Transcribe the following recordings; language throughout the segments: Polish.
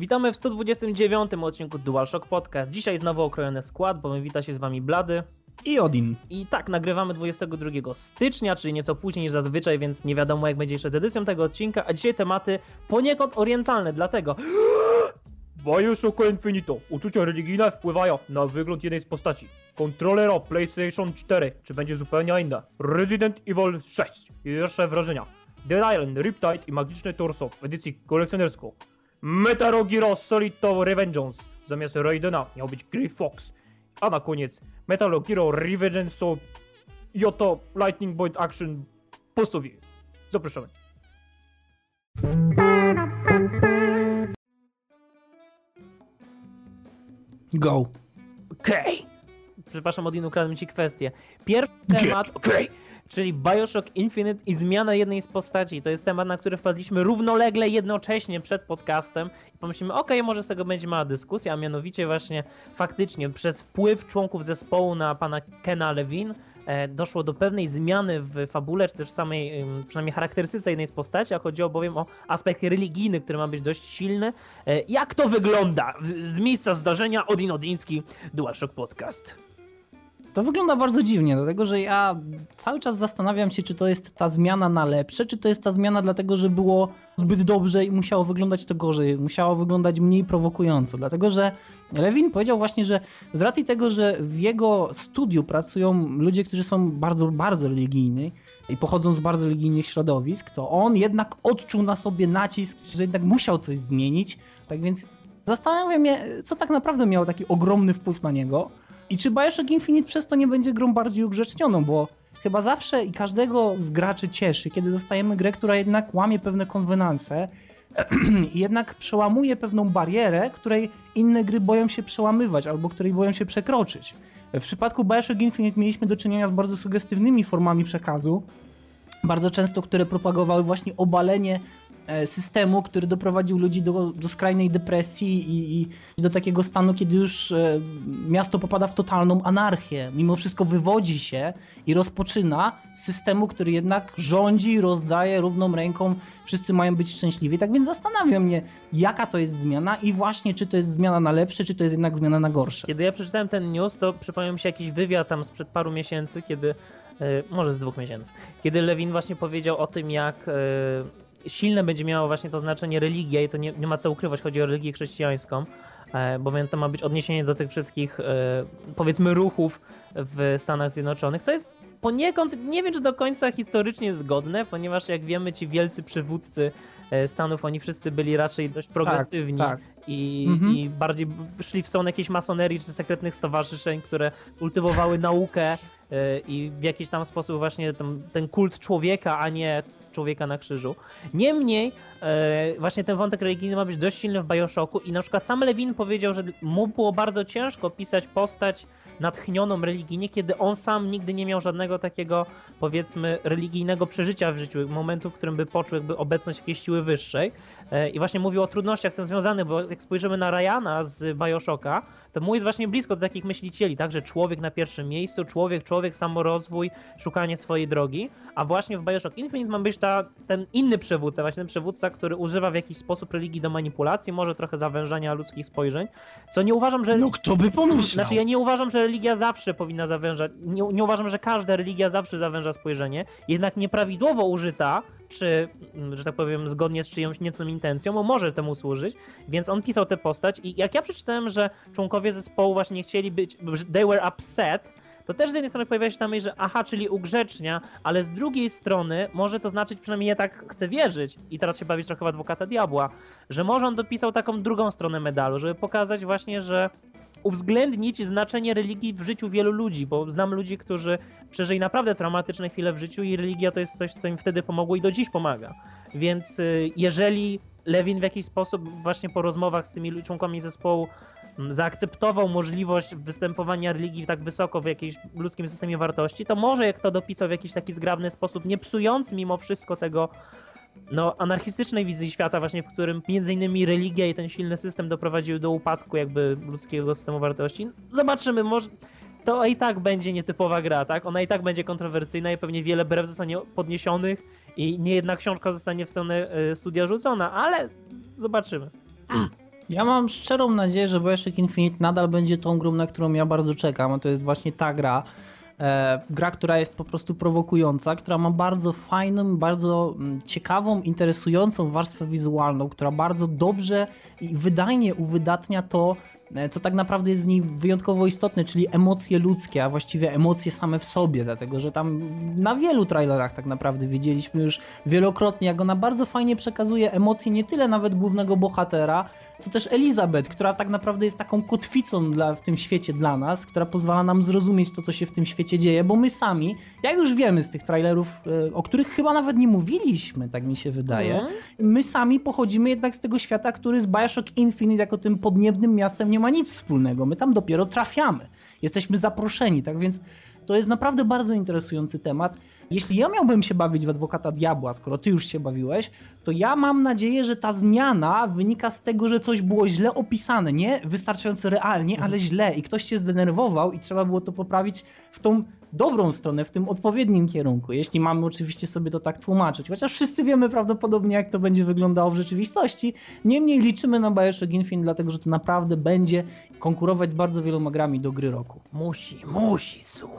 Witamy w 129 odcinku DualShock Podcast. Dzisiaj znowu okrojony skład, bo my wita się z wami Blady. I Odin. I tak, nagrywamy 22 stycznia, czyli nieco później niż zazwyczaj, więc nie wiadomo jak będzie jeszcze z edycją tego odcinka, a dzisiaj tematy poniekąd orientalne, dlatego... Bioshock Infinito. Uczucia religijne wpływają na wygląd jednej z postaci. Kontrolera PlayStation 4. Czy będzie zupełnie inna? Resident Evil 6. Pierwsze wrażenia. Dead Island, Riptide i Magiczne Torso w edycji kolekcjonerską. Metal Gear Solid to Revengeance. Zamiast Raidena miał być Grey Fox. A na koniec Metal Gear Revengeance to Yoto Lightning Bolt Action postowie. Zapraszamy. Go. Okej. Przepraszam, Odin, ukradłem ci kwestię. Pierwszy temat, okej. Czyli Bioshock Infinite i zmiana jednej z postaci. To jest temat, na który wpadliśmy równolegle, jednocześnie przed podcastem i pomyślimy, okej, może z tego będzie mała dyskusja, a mianowicie właśnie faktycznie przez wpływ członków zespołu na pana Kena Levin e, doszło do pewnej zmiany w fabule, czy też samej, przynajmniej charakterystyce jednej z postaci, a chodziło bowiem o aspekt religijny, który ma być dość silny. E, Jak to wygląda? Z miejsca zdarzenia Odin Odiński, DualShock Podcast. To wygląda bardzo dziwnie, dlatego że ja cały czas zastanawiam się, czy to jest ta zmiana na lepsze, czy to jest ta zmiana dlatego, że było zbyt dobrze i musiało wyglądać to gorzej, musiało wyglądać mniej prowokująco. Dlatego, że Lewin powiedział właśnie, że z racji tego, że w jego studiu pracują ludzie, którzy są bardzo, bardzo religijni, i pochodzą z bardzo religijnych środowisk, to on jednak odczuł na sobie nacisk, że jednak musiał coś zmienić. Tak więc zastanawiam się, co tak naprawdę miało taki ogromny wpływ na niego. I czy Bioshock Infinite przez to nie będzie grą bardziej ugrzecznioną, bo chyba zawsze i każdego z graczy cieszy, kiedy dostajemy grę, która jednak łamie pewne konwenanse jednak przełamuje pewną barierę, której inne gry boją się przełamywać albo której boją się przekroczyć. W przypadku Bioshock Infinite mieliśmy do czynienia z bardzo sugestywnymi formami przekazu, bardzo często, które propagowały właśnie obalenie e, systemu, który doprowadził ludzi do, do skrajnej depresji i, i do takiego stanu, kiedy już e, miasto popada w totalną anarchię. Mimo wszystko wywodzi się i rozpoczyna z systemu, który jednak rządzi, rozdaje równą ręką, wszyscy mają być szczęśliwi. Tak więc zastanawia mnie, jaka to jest zmiana i właśnie czy to jest zmiana na lepsze, czy to jest jednak zmiana na gorsze. Kiedy ja przeczytałem ten news, to przypomniał mi się jakiś wywiad tam sprzed paru miesięcy, kiedy, może z dwóch miesięcy, kiedy Lewin właśnie powiedział o tym, jak e, silne będzie miało właśnie to znaczenie religia i to nie, nie ma co ukrywać, chodzi o religię chrześcijańską, e, bowiem to ma być odniesienie do tych wszystkich, e, powiedzmy, ruchów w Stanach Zjednoczonych, co jest poniekąd, nie wiem czy do końca historycznie zgodne, ponieważ jak wiemy ci wielcy przywódcy e, Stanów, oni wszyscy byli raczej dość progresywni tak. I, Mhm. i bardziej szli w stronę jakiejś masonerii czy sekretnych stowarzyszeń, które kultywowały naukę e, i w jakiś tam sposób właśnie ten, ten kult człowieka, a nie człowieka na krzyżu. Niemniej e, właśnie ten wątek religijny ma być dość silny w Bioshocku i na przykład sam Lewin powiedział, że mu było bardzo ciężko pisać postać natchnioną religijnie, kiedy on sam nigdy nie miał żadnego takiego, powiedzmy, religijnego przeżycia w życiu, momentu, w którym by poczuł jakby obecność jakiejś siły wyższej. E, I właśnie mówił o trudnościach z tym związanych, bo jak spojrzymy na Ryana z Bioshocka, to mu jest właśnie blisko do takich myślicieli, także człowiek na pierwszym miejscu, człowiek, człowiek, samorozwój, szukanie swojej drogi, a właśnie w Bioshock Infinite ma być ta, ten inny przywódca, właśnie ten przywódca, który używa w jakiś sposób religii do manipulacji, może trochę zawężania ludzkich spojrzeń, co nie uważam, że... No kto by pomyślał? Znaczy ja nie uważam, że religia zawsze powinna zawężać, nie, nie uważam, że każda religia zawsze zawęża spojrzenie, jednak nieprawidłowo użyta, czy, mm, że tak powiem, zgodnie z czyjąś nieco intencją, może temu służyć, więc on pisał tę postać i jak ja przeczytałem, że członkowie zespołu właśnie nie chcieli być, they were upset, to też z jednej strony pojawia się tam myśl, że aha, czyli ugrzecznia, ale z drugiej strony może to znaczyć, przynajmniej ja tak chcę wierzyć i teraz się bawić trochę w adwokata diabła, że może on dopisał taką drugą stronę medalu, żeby pokazać właśnie, że uwzględnić znaczenie religii w życiu wielu ludzi, bo znam ludzi, którzy przeżyli naprawdę traumatyczne chwile w życiu i religia to jest coś, co im wtedy pomogło i do dziś pomaga. Więc y, jeżeli Lewin w jakiś sposób właśnie po rozmowach z tymi członkami zespołu mm, zaakceptował możliwość występowania religii tak wysoko w jakimś ludzkim systemie wartości, to może jak to dopisał w jakiś taki zgrabny sposób, nie psując mimo wszystko tego no, anarchistycznej wizji świata, właśnie w którym między innymi religia i ten silny system doprowadziły do upadku jakby ludzkiego systemu wartości. Zobaczymy, może to i tak będzie nietypowa gra, tak? Ona i tak będzie kontrowersyjna i pewnie wiele brew zostanie podniesionych i nie jedna książka zostanie w stronę y, studia rzucona, ale zobaczymy. Ja mam szczerą nadzieję, że Bioshock Infinite nadal będzie tą grą, na którą ja bardzo czekam, a to jest właśnie ta gra. E, gra, która jest po prostu prowokująca, która ma bardzo fajną, bardzo mm, ciekawą, interesującą warstwę wizualną, która bardzo dobrze i wydajnie uwydatnia to, co tak naprawdę jest w niej wyjątkowo istotne, czyli emocje ludzkie, a właściwie emocje same w sobie, dlatego że tam na wielu trailerach tak naprawdę widzieliśmy już wielokrotnie, jak ona bardzo fajnie przekazuje emocje nie tyle nawet głównego bohatera, co też Elizabeth, która tak naprawdę jest taką kotwicą dla, w tym świecie dla nas, która pozwala nam zrozumieć to, co się w tym świecie dzieje, bo my sami, jak już wiemy z tych trailerów, e, o których chyba nawet nie mówiliśmy, tak mi się wydaje, Mhm. my sami pochodzimy jednak z tego świata, który z Bioshock Infinite jako tym podniebnym miastem nie ma nic wspólnego. My tam dopiero trafiamy. Jesteśmy zaproszeni, tak więc to jest naprawdę bardzo interesujący temat. Jeśli ja miałbym się bawić w adwokata diabła, skoro ty już się bawiłeś, to ja mam nadzieję, że ta zmiana wynika z tego, że coś było źle opisane, nie wystarczająco realnie, ale źle i ktoś się zdenerwował i trzeba było to poprawić w tą dobrą stronę, w tym odpowiednim kierunku, jeśli mamy oczywiście sobie to tak tłumaczyć. Chociaż wszyscy wiemy prawdopodobnie, jak to będzie wyglądało w rzeczywistości. Niemniej liczymy na Bioshock Infinite, dlatego że to naprawdę będzie konkurować z bardzo wieloma grami do gry roku. Musi, musi, Sun.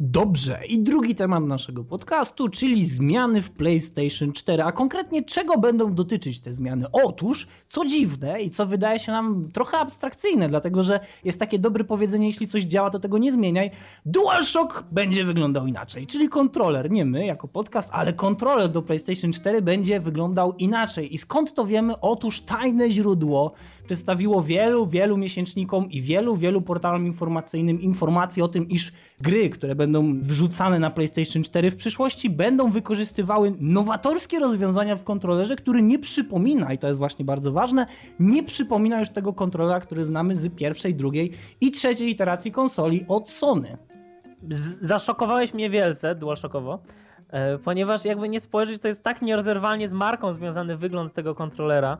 Dobrze, i drugi temat naszego podcastu, czyli zmiany w PlayStation 4. A konkretnie czego będą dotyczyć te zmiany? Otóż, co dziwne i co wydaje się nam trochę abstrakcyjne, dlatego że jest takie dobre powiedzenie, jeśli coś działa, to tego nie zmieniaj. DualShock będzie wyglądał inaczej, czyli kontroler, nie my jako podcast, ale kontroler do PlayStation 4 będzie wyglądał inaczej. I skąd to wiemy? Otóż tajne źródło przedstawiło wielu, wielu miesięcznikom i wielu, wielu portalom informacyjnym informacje o tym, iż gry, które będą wrzucane na PlayStation 4 w przyszłości, będą wykorzystywały nowatorskie rozwiązania w kontrolerze, który nie przypomina, i to jest właśnie bardzo ważne, nie przypomina już tego kontrolera, który znamy z pierwszej, drugiej i trzeciej iteracji konsoli od Sony. Z- zaszokowałeś mnie wielce, DualShockowo, e, ponieważ jakby nie spojrzeć, to jest tak nierozerwalnie z marką związany wygląd tego kontrolera.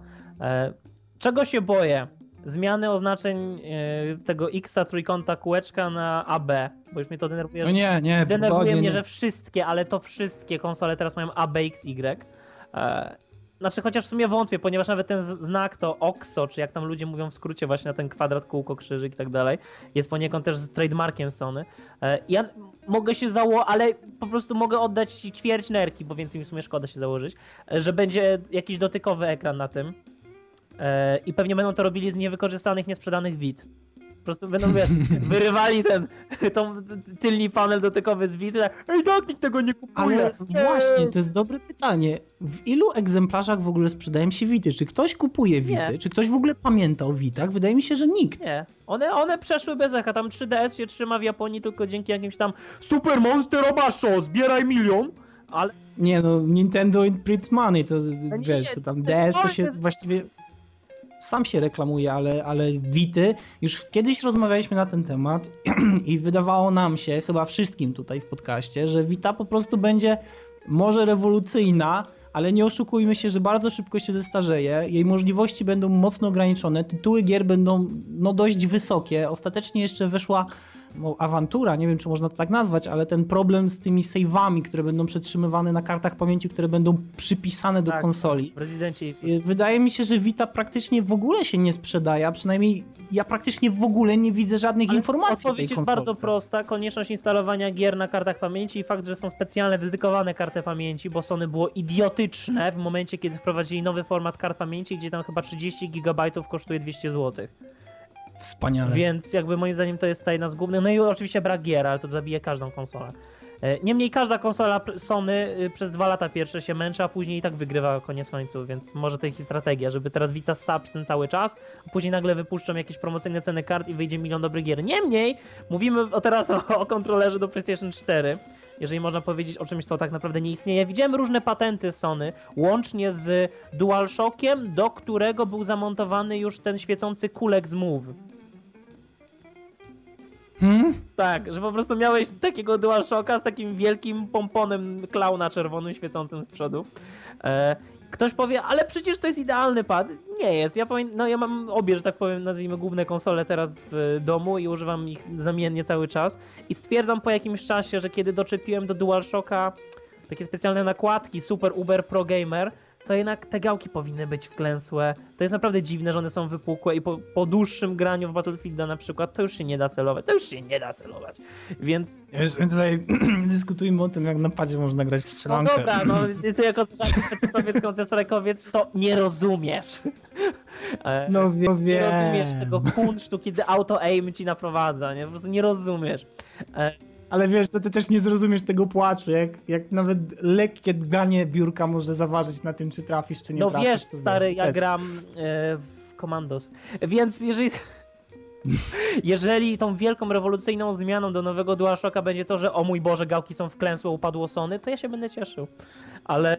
Czego się boję? Zmiany oznaczeń e, tego X-a trójkąta kółeczka na AB, bo już mnie to denerwuje. No nie, nie, Denerwuje Bogie, mnie, nie. że wszystkie, ale to wszystkie konsole teraz mają ABXY. E, znaczy, chociaż w sumie wątpię, ponieważ nawet ten znak to OXO, czy jak tam ludzie mówią w skrócie właśnie na ten kwadrat, kółko, krzyżyk i tak dalej, jest poniekąd też z trademarkiem Sony. E, ja mogę się założyć, ale po prostu mogę oddać ci ćwierć nerki, bo więcej mi w sumie szkoda się założyć, że będzie jakiś dotykowy ekran na tym. E, I pewnie będą to robili z niewykorzystanych, niesprzedanych wid. Po prostu będą, wiesz, wyrywali ten tą tylny panel dotykowy z wid. i Tak, Ej, tak, nikt tego nie kupuje. Ale właśnie, to jest dobre pytanie. W ilu egzemplarzach w ogóle sprzedają się Wity? Czy ktoś kupuje Wity? Nie. Czy ktoś w ogóle pamięta o Witach? Wydaje mi się, że nikt. Nie, one, one przeszły bez echa. Tam 3DS się trzyma w Japonii tylko dzięki jakimś tam Super Monster Obasho, zbieraj milion. Ale Nie no, Nintendo it prints money, to nie, wiesz, to tam DS to się właściwie sam się reklamuje, ale, ale Wity, już kiedyś rozmawialiśmy na ten temat i wydawało nam się, chyba wszystkim tutaj w podcaście, że Vita po prostu będzie może rewolucyjna, ale nie oszukujmy się, że bardzo szybko się zestarzeje, jej możliwości będą mocno ograniczone, tytuły gier będą no dość wysokie, ostatecznie jeszcze weszła awantura, nie wiem czy można to tak nazwać, ale ten problem z tymi save'ami, które będą przetrzymywane na kartach pamięci, które będą przypisane do Tak. konsoli. w Rezydencie Y, Wydaje mi się, że Vita praktycznie w ogóle się nie sprzedaje, a przynajmniej ja praktycznie w ogóle nie widzę żadnych Ale informacji o tej Odpowiedź jest bardzo prosta. Konieczność instalowania gier na kartach pamięci i fakt, że są specjalne, dedykowane karty pamięci, bo Sony było idiotyczne w momencie, kiedy wprowadzili nowy format kart pamięci, gdzie tam chyba 30 GB kosztuje 200 zł. Wspaniale. Więc jakby moim zdaniem to jest tutaj jedna z głównych. No i oczywiście brak gier, ale to zabije każdą konsolę. E, Niemniej każda konsola Sony y, przez dwa lata pierwsze się męczy, a później i tak wygrywa koniec końców, więc może to ich strategia, żeby teraz Vita saps ten cały czas, a później nagle wypuszczą jakieś promocyjne ceny kart i wyjdzie milion dobrych gier. Niemniej mówimy teraz o, o kontrolerze do PlayStation 4. Jeżeli można powiedzieć o czymś, co tak naprawdę nie istnieje. Widziałem różne patenty Sony, łącznie z DualShockiem, do którego był zamontowany już ten świecący kulek z Move. Hmm? Tak, że po prostu miałeś takiego DualShocka z takim wielkim pomponem klauna czerwonym świecącym z przodu. E, ktoś powie, ale przecież to jest idealny pad. Nie jest. Ja, powiem, no, ja mam obie, że tak powiem, nazwijmy główne konsole teraz w domu i używam ich zamiennie cały czas. I stwierdzam po jakimś czasie, że kiedy doczepiłem do DualShocka, takie specjalne nakładki, super Uber Pro Gamer, to jednak te gałki powinny być wklęsłe. To jest naprawdę dziwne, że one są wypukłe i po, po dłuższym graniu w Battlefielda na przykład, to już się nie da celować, to już się nie da celować, więc... Wiesz, tutaj dyskutujmy o tym, jak na padzie można grać w No strzelankę. dobra, no ty jako specjalny kontrstrajkowiec to nie rozumiesz. E, No wie, nie rozumiesz tego kunsztu, kiedy auto-aim ci naprowadza, nie? Po prostu nie rozumiesz. Ale wiesz, to ty też nie zrozumiesz tego płaczu, jak, jak nawet lekkie dganie biurka może zaważyć na tym, czy trafisz, czy nie No trafisz. wiesz, to stary, wiesz, ja też. gram e, w Commandos. Więc jeżeli. Jeżeli tą wielką rewolucyjną zmianą do nowego DualShocka będzie to, że o mój Boże, gałki są wklęsłe, upadło Sony, to ja się będę cieszył. Ale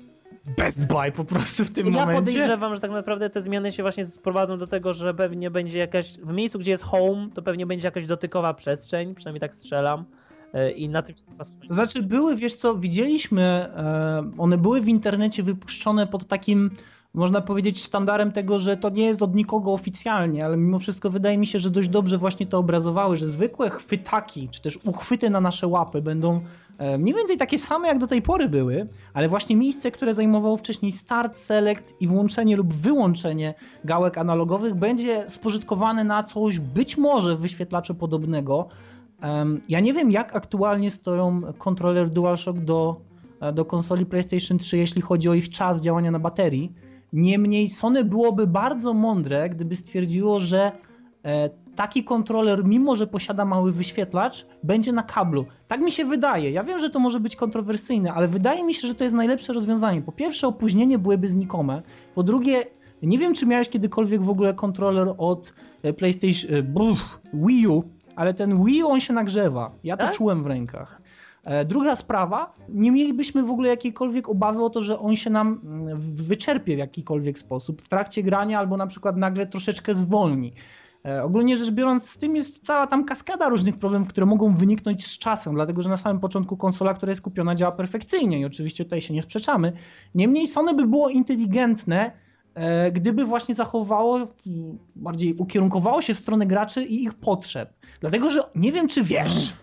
Best Buy po prostu w tym ja momencie. podejrzewam, że tak naprawdę te zmiany się właśnie sprowadzą do tego, że pewnie będzie jakaś. W miejscu, gdzie jest home, to pewnie będzie jakaś dotykowa przestrzeń, przynajmniej tak strzelam. E, I na tym się chyba. To znaczy były, wiesz co, widzieliśmy, e, one były w internecie wypuszczone pod takim, można powiedzieć, sztandarem tego, że to nie jest od nikogo oficjalnie, ale mimo wszystko wydaje mi się, że dość dobrze właśnie to obrazowały, że zwykłe chwytaki, czy też uchwyty na nasze łapy będą e, mniej więcej takie same jak do tej pory były, ale właśnie miejsce, które zajmowało wcześniej start, select i włączenie lub wyłączenie gałek analogowych będzie spożytkowane na coś być może wyświetlaczu podobnego, Ja nie wiem, jak aktualnie stoją kontroler DualShock do, e, do konsoli PlayStation 3, jeśli chodzi o ich czas działania na baterii. Niemniej Sony byłoby bardzo mądre, gdyby stwierdziło, że e, taki kontroler, mimo że posiada mały wyświetlacz, będzie na kablu. Tak mi się wydaje. Ja wiem, że to może być kontrowersyjne, ale wydaje mi się, że to jest najlepsze rozwiązanie. Po pierwsze, opóźnienie byłyby znikome. Po drugie, nie wiem, czy miałeś kiedykolwiek w ogóle kontroler od e, PlayStation buf, Wii U, ale ten Wii on się nagrzewa. Ja to Tak? czułem w rękach. E, Druga sprawa, nie mielibyśmy w ogóle jakiejkolwiek obawy o to, że on się nam mm, wyczerpie w jakikolwiek sposób w trakcie grania albo na przykład nagle troszeczkę zwolni. E, Ogólnie rzecz biorąc, z tym jest cała tam kaskada różnych problemów, które mogą wyniknąć z czasem, dlatego że na samym początku konsola, która jest kupiona, działa perfekcyjnie i oczywiście tutaj się nie sprzeczamy. Niemniej Sony by było inteligentne, gdyby właśnie zachowało, bardziej ukierunkowało się w stronę graczy i ich potrzeb. Dlatego, że nie wiem, czy wiesz,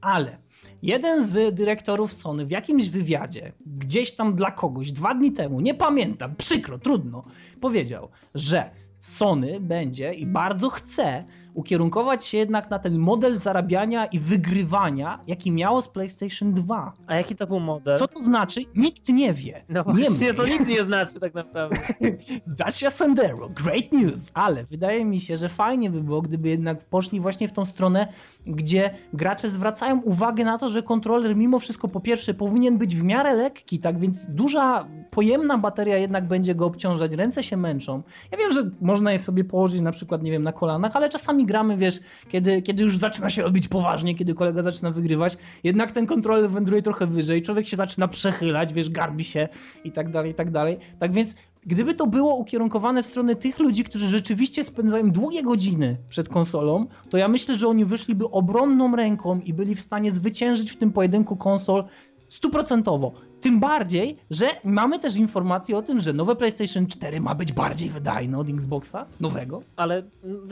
ale jeden z dyrektorów Sony w jakimś wywiadzie, gdzieś tam dla kogoś, dwa dni temu, nie pamiętam, przykro, trudno, powiedział, że Sony będzie i bardzo chce ukierunkować się jednak na ten model zarabiania i wygrywania, jaki miało z PlayStation 2. A jaki to był model? Co to znaczy? Nikt nie wie. No właśnie, Niemniej- to nic nie znaczy tak naprawdę. Dacia Sandero, great news, ale wydaje mi się, że fajnie by było, gdyby jednak poszli właśnie w tą stronę, gdzie gracze zwracają uwagę na to, że kontroler mimo wszystko po pierwsze powinien być w miarę lekki, tak więc duża, pojemna bateria jednak będzie go obciążać, ręce się męczą. Ja wiem, że można je sobie położyć na przykład, nie wiem, na kolanach, ale czasami gramy, wiesz, kiedy, kiedy już zaczyna się robić poważnie, kiedy kolega zaczyna wygrywać, jednak ten kontroler wędruje trochę wyżej, człowiek się zaczyna przechylać, wiesz, garbi się i tak dalej, i tak dalej. Tak więc Gdyby to było ukierunkowane w stronę tych ludzi, którzy rzeczywiście spędzają długie godziny przed konsolą, to ja myślę, że oni wyszliby obronną ręką i byli w stanie zwyciężyć w tym pojedynku konsol stuprocentowo. Tym bardziej, że mamy też informacje o tym, że nowe PlayStation 4 ma być bardziej wydajne od Xboxa nowego. Ale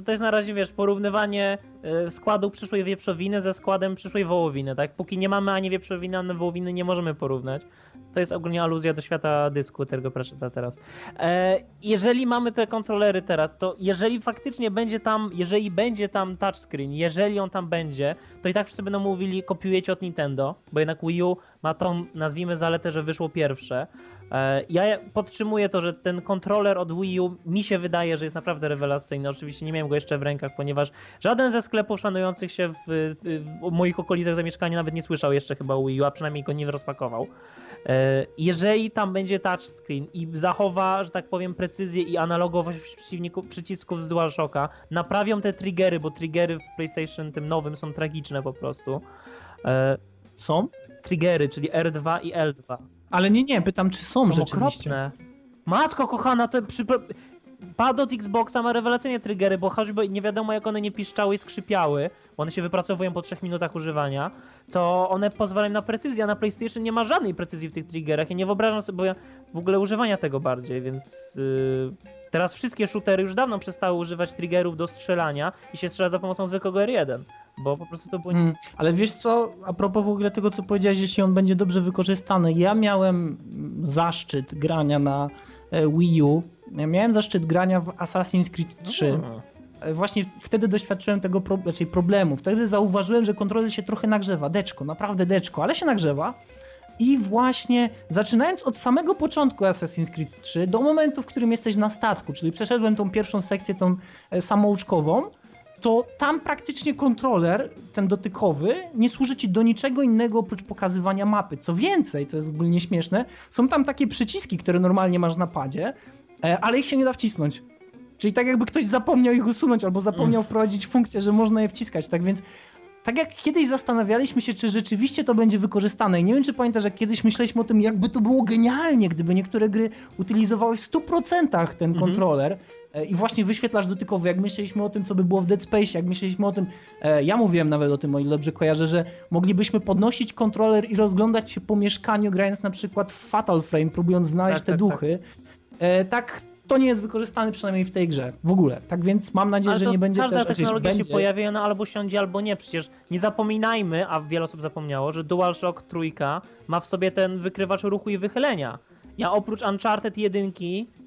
to jest na razie, wiesz, porównywanie składu przyszłej wieprzowiny ze składem przyszłej wołowiny, tak? Póki nie mamy ani wieprzowiny, ani wołowiny, nie możemy porównać. To jest ogólnie aluzja do świata dysku, tego proszę teraz. E, jeżeli mamy te kontrolery teraz, to jeżeli faktycznie będzie tam, jeżeli będzie tam touchscreen, jeżeli on tam będzie, to i tak wszyscy będą mówili, kopiujecie od Nintendo, bo jednak Wii U ma tą, nazwijmy, zaletę, że wyszło pierwsze. E, Ja podtrzymuję to, że ten kontroler od Wii U mi się wydaje, że jest naprawdę rewelacyjny. Oczywiście nie miałem go jeszcze w rękach, ponieważ żaden ze sklepów szanujących się w, w moich okolicach zamieszkania nawet nie słyszał jeszcze chyba o Wii U, a przynajmniej go nie rozpakował. E, Jeżeli tam będzie touchscreen i zachowa, że tak powiem, precyzję i analogowość przycisków z DualShocka, naprawią te triggery, bo triggery w PlayStation tym nowym są tragiczne po prostu. E, Są? Triggery, czyli R2 i L2. Ale nie, nie, pytam, czy są, Są rzeczywiście. okropne. Matko kochana, to przy... Pad od Xboxa ma rewelacyjne triggery, bo choćby nie wiadomo jak one nie piszczały i skrzypiały, bo one się wypracowują po 3 minutach używania, to one pozwalają na precyzję, a na PlayStation nie ma żadnej precyzji w tych triggerach. Ja nie wyobrażam sobie w ogóle używania tego bardziej, więc yy, teraz wszystkie shootery już dawno przestały używać triggerów do strzelania i się strzela za pomocą zwykłego R1. Bo po prostu to było... Mm, ale wiesz co, a propos w ogóle tego, co powiedziałeś, jeśli on będzie dobrze wykorzystany. Ja miałem zaszczyt grania na e, Wii U. Ja miałem zaszczyt grania w Assassin's Creed 3. No. E, Właśnie wtedy doświadczyłem tego pro, raczej problemu. Wtedy zauważyłem, że kontroler się trochę nagrzewa. Deczko, naprawdę deczko, ale się nagrzewa. I właśnie zaczynając od samego początku Assassin's Creed 3 do momentu, w którym jesteś na statku, czyli przeszedłem tą pierwszą sekcję, tą e, samouczkową, to tam praktycznie kontroler, ten dotykowy, nie służy ci do niczego innego oprócz pokazywania mapy. Co więcej, co jest ogólnie śmieszne, są tam takie przyciski, które normalnie masz na padzie, e, ale ich się nie da wcisnąć. Czyli tak jakby ktoś zapomniał ich usunąć albo zapomniał wprowadzić funkcję, że można je wciskać. Tak więc, tak jak kiedyś zastanawialiśmy się, czy rzeczywiście to będzie wykorzystane. I nie wiem, czy pamiętasz, jak kiedyś myśleliśmy o tym, jakby to było genialnie, gdyby niektóre gry utylizowały w 100% ten Mhm. kontroler. E, I właśnie wyświetlacz dotykowy, jak myśleliśmy o tym, co by było w Dead Space, jak myśleliśmy o tym, e, ja mówiłem nawet o tym, o ile dobrze kojarzę, że moglibyśmy podnosić kontroler i rozglądać się po mieszkaniu, grając na przykład w Fatal Frame, próbując znaleźć Tak, te tak, duchy. E, tak, to nie jest wykorzystane przynajmniej w tej grze, w ogóle. Tak więc mam nadzieję, Ale że nie będzie każda też... znaczy, technologia będzie. się pojawi, ona albo siądzie, albo nie. Przecież nie zapominajmy, a wiele osób zapomniało, że DualShock trójka ma w sobie ten wykrywacz ruchu i wychylenia. Ja oprócz Uncharted 1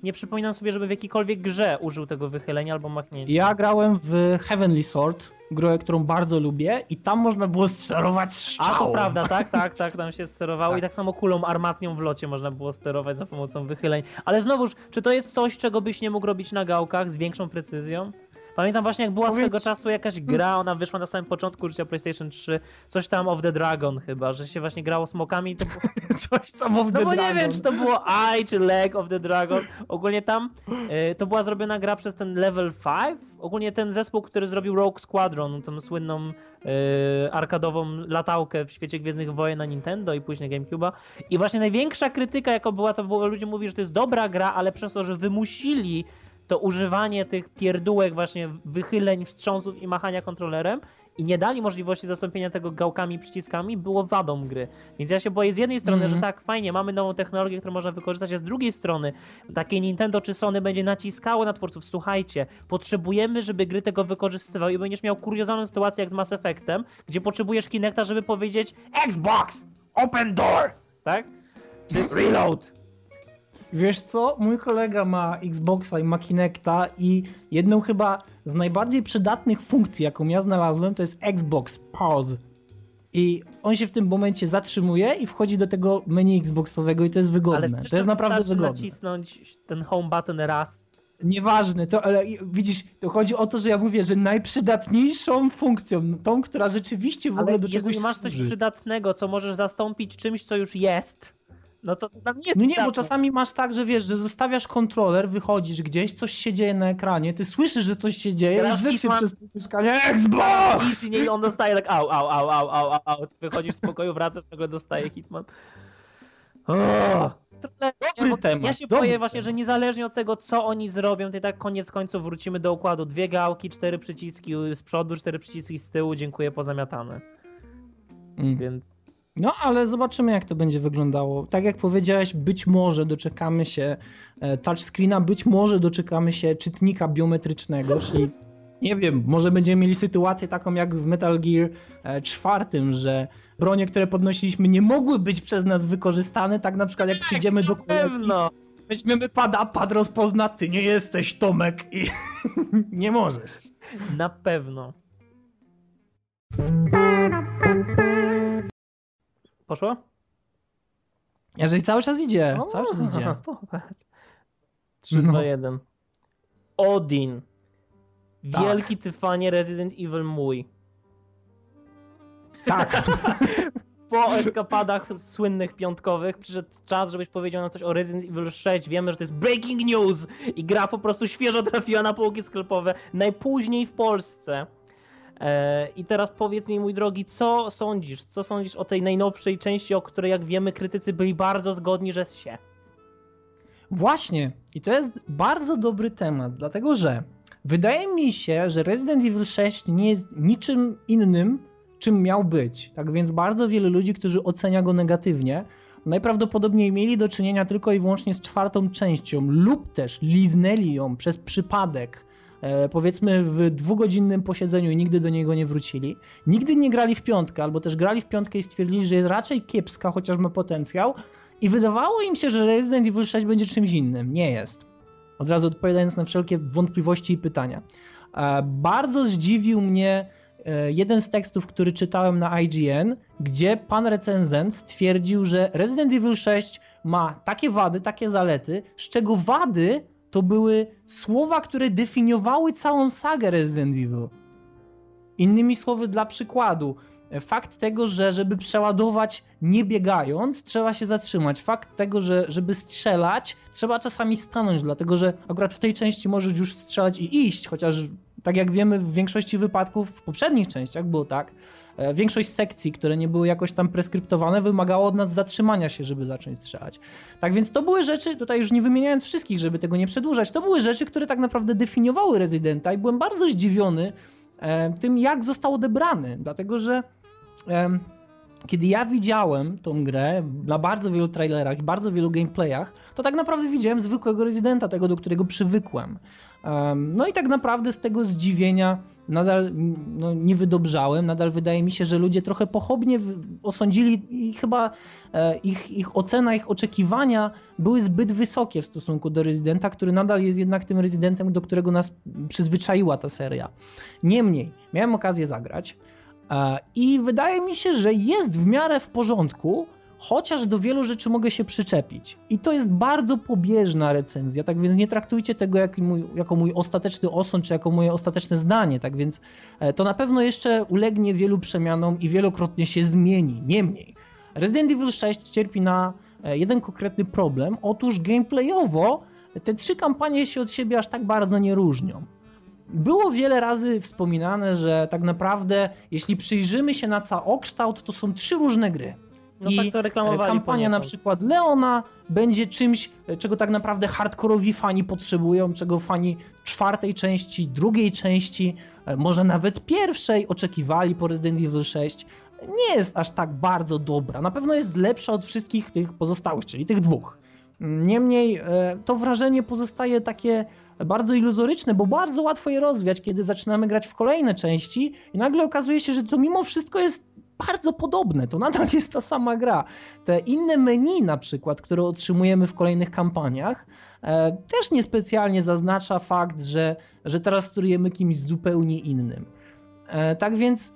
nie przypominam sobie, żeby w jakiejkolwiek grze użył tego wychylenia albo machnięcia. Ja grałem w Heavenly Sword, grę, którą bardzo lubię i tam można było sterować strzałą. A to prawda, tak, tak, tak, tam się sterowało Tak. i tak samo kulą armatnią w locie można było sterować za pomocą wychyleń. Ale znowuż, czy to jest coś, czego byś nie mógł robić na gałkach z większą precyzją? Pamiętam właśnie, jak była Powiedz- swego czasu jakaś gra, ona wyszła na samym początku życia PlayStation 3, coś tam of the Dragon chyba, że się właśnie grało smokami to było... Coś tam of No the bo nie Dragon. wiem, czy to było Eye czy Leg of the Dragon. Ogólnie tam e, to była zrobiona gra przez ten Level 5. Ogólnie ten zespół, który zrobił Rogue Squadron, tą słynną e, arkadową latałkę w świecie Gwiezdnych Wojen na Nintendo i później GameCube'a. I właśnie największa krytyka, jaka była, to było, ludzie mówili, że to jest dobra gra, ale przez to, że wymusili to używanie tych pierdółek właśnie wychyleń, wstrząsów i machania kontrolerem i nie dali możliwości zastąpienia tego gałkami, przyciskami, było wadą gry. Więc ja się boję z jednej strony, Mhm. że tak, fajnie, mamy nową technologię, którą można wykorzystać, a z drugiej strony takie Nintendo czy Sony będzie naciskało na twórców, słuchajcie, potrzebujemy, żeby gry tego wykorzystywały i będziesz miał kuriozalną sytuację jak z Mass Effectem, gdzie potrzebujesz Kinecta, żeby powiedzieć Xbox, open door, tak? Czy reload. Wiesz co, mój kolega ma Xboxa i ma Kinecta i jedną chyba z najbardziej przydatnych funkcji, jaką ja znalazłem, to jest Xbox Pause. I on się w tym momencie zatrzymuje i wchodzi do tego menu Xboxowego i to jest wygodne. Ale to jest naprawdę wygodne. nacisnąć ten home button raz. Nieważne, to, ale widzisz, to chodzi o to, że ja mówię, że najprzydatniejszą funkcją, tą, która rzeczywiście w ogóle Ale do czegoś jeżeli masz coś służy. przydatnego, co możesz zastąpić czymś, co już jest, no to tam nie No nie, bo czasami masz tak, że wiesz, że zostawiasz kontroler, wychodzisz gdzieś, coś się dzieje na ekranie, ty słyszysz, że coś się dzieje i drzesz się Hitman- przez pociskanie Xbox! I nie, on dostaje tak au, au, au, au, au, au, au. Wychodzisz z pokoju, wracasz, tego dostaje Hitman. O, trochę- Dobry ja, temat, Ja się dobry boję właśnie, że niezależnie od tego, co oni zrobią, to i tak koniec końców wrócimy do układu. Dwie gałki, cztery przyciski z przodu, cztery przyciski z tyłu, dziękuję, pozamiatane. Mm. Więc No, ale zobaczymy, jak to będzie wyglądało. Tak jak powiedziałeś, być może doczekamy się e, touchscreena, być może doczekamy się czytnika biometrycznego, czyli nie wiem, może będziemy mieli sytuację taką jak w Metal Gear e, czwartym, że bronie, które podnosiliśmy, nie mogły być przez nas wykorzystane, tak na przykład jak przyjdziemy do na kolegi, pewno. weźmiemy pada, pad rozpozna, ty nie jesteś Tomek i nie możesz. Na pewno. Poszło? Jeżeli cały czas idzie, cały czas idzie. Popatrz. 3, No. 2, 1. Odin. Tak. Wielki Tyfanie Resident Evil mój. Tak. Po eskapadach słynnych piątkowych przyszedł czas, żebyś powiedział nam coś o Resident Evil 6. Wiemy, że to jest breaking news i gra po prostu świeżo trafiła na półki sklepowe, najpóźniej w Polsce. E, I teraz powiedz mi, mój drogi, co sądzisz? Co sądzisz o tej najnowszej części, o której, jak wiemy, krytycy byli bardzo zgodni, że się. Właśnie. I to jest bardzo dobry temat, dlatego że wydaje mi się, że Resident Evil 6 nie jest niczym innym, czym miał być. Tak więc bardzo wielu ludzi, którzy ocenia go negatywnie, najprawdopodobniej mieli do czynienia tylko i wyłącznie z czwartą częścią, lub też liznęli ją przez przypadek powiedzmy w dwugodzinnym posiedzeniu i nigdy do niego nie wrócili. Nigdy nie grali w piątkę, albo też grali w piątkę i stwierdzili, że jest raczej kiepska, chociaż ma potencjał. I wydawało im się, że Resident Evil 6 będzie czymś innym. Nie jest. Od razu odpowiadając na wszelkie wątpliwości i pytania. E, bardzo zdziwił mnie e, jeden z tekstów, który czytałem na IGN, gdzie pan recenzent stwierdził, że Resident Evil 6 ma takie wady, takie zalety, z czego wady to były słowa, które definiowały całą sagę Resident Evil. Innymi słowy, dla przykładu, fakt tego, że żeby przeładować nie biegając, trzeba się zatrzymać. Fakt tego, że żeby strzelać, trzeba czasami stanąć, dlatego że akurat w tej części możesz już strzelać i iść, chociaż tak jak wiemy w większości wypadków w poprzednich częściach było tak, większość sekcji, które nie były jakoś tam preskryptowane, wymagało od nas zatrzymania się, żeby zacząć strzelać. Tak więc to były rzeczy, tutaj już nie wymieniając wszystkich, żeby tego nie przedłużać, to były rzeczy, które tak naprawdę definiowały rezydenta i byłem bardzo zdziwiony e, tym, jak został odebrany, dlatego że kiedy ja widziałem tą grę na bardzo wielu trailerach i bardzo wielu gameplayach, to tak naprawdę widziałem zwykłego rezydenta, tego do którego przywykłem. Em, no i tak naprawdę z tego zdziwienia nadal no, nie wydobrzałem. Nadal wydaje mi się, że ludzie trochę pochopnie osądzili i chyba e, ich, ich ocena, ich oczekiwania były zbyt wysokie w stosunku do rezydenta, który nadal jest jednak tym rezydentem, do którego nas przyzwyczaiła ta seria. Niemniej, miałem okazję zagrać. E, I wydaje mi się, że jest w miarę w porządku, chociaż do wielu rzeczy mogę się przyczepić. I to jest bardzo pobieżna recenzja, tak więc nie traktujcie tego jak mój, jako mój ostateczny osąd, czy jako moje ostateczne zdanie. Tak więc e, to na pewno jeszcze ulegnie wielu przemianom i wielokrotnie się zmieni. Niemniej, Resident Evil 6 cierpi na e, jeden konkretny problem. Otóż gameplayowo te trzy kampanie się od siebie aż tak bardzo nie różnią. Było wiele razy wspominane, że tak naprawdę, jeśli przyjrzymy się na całokształt, to są trzy różne gry. No I tak to reklamowali kampania na przykład Leona będzie czymś, czego tak naprawdę hardkorowi fani potrzebują, czego fani czwartej części, drugiej części, e, może nawet pierwszej oczekiwali po Resident Evil 6. Nie jest aż tak bardzo dobra. Na pewno jest lepsza od wszystkich tych pozostałych, czyli tych dwóch. Niemniej e, to wrażenie pozostaje takie bardzo iluzoryczne, bo bardzo łatwo je rozwiać, kiedy zaczynamy grać w kolejne części i nagle okazuje się, że to mimo wszystko jest bardzo podobne. To nadal jest ta sama gra. Te inne menu na przykład, które otrzymujemy w kolejnych kampaniach, e, też niespecjalnie zaznacza fakt, że, że teraz sterujemy kimś zupełnie innym. E, tak więc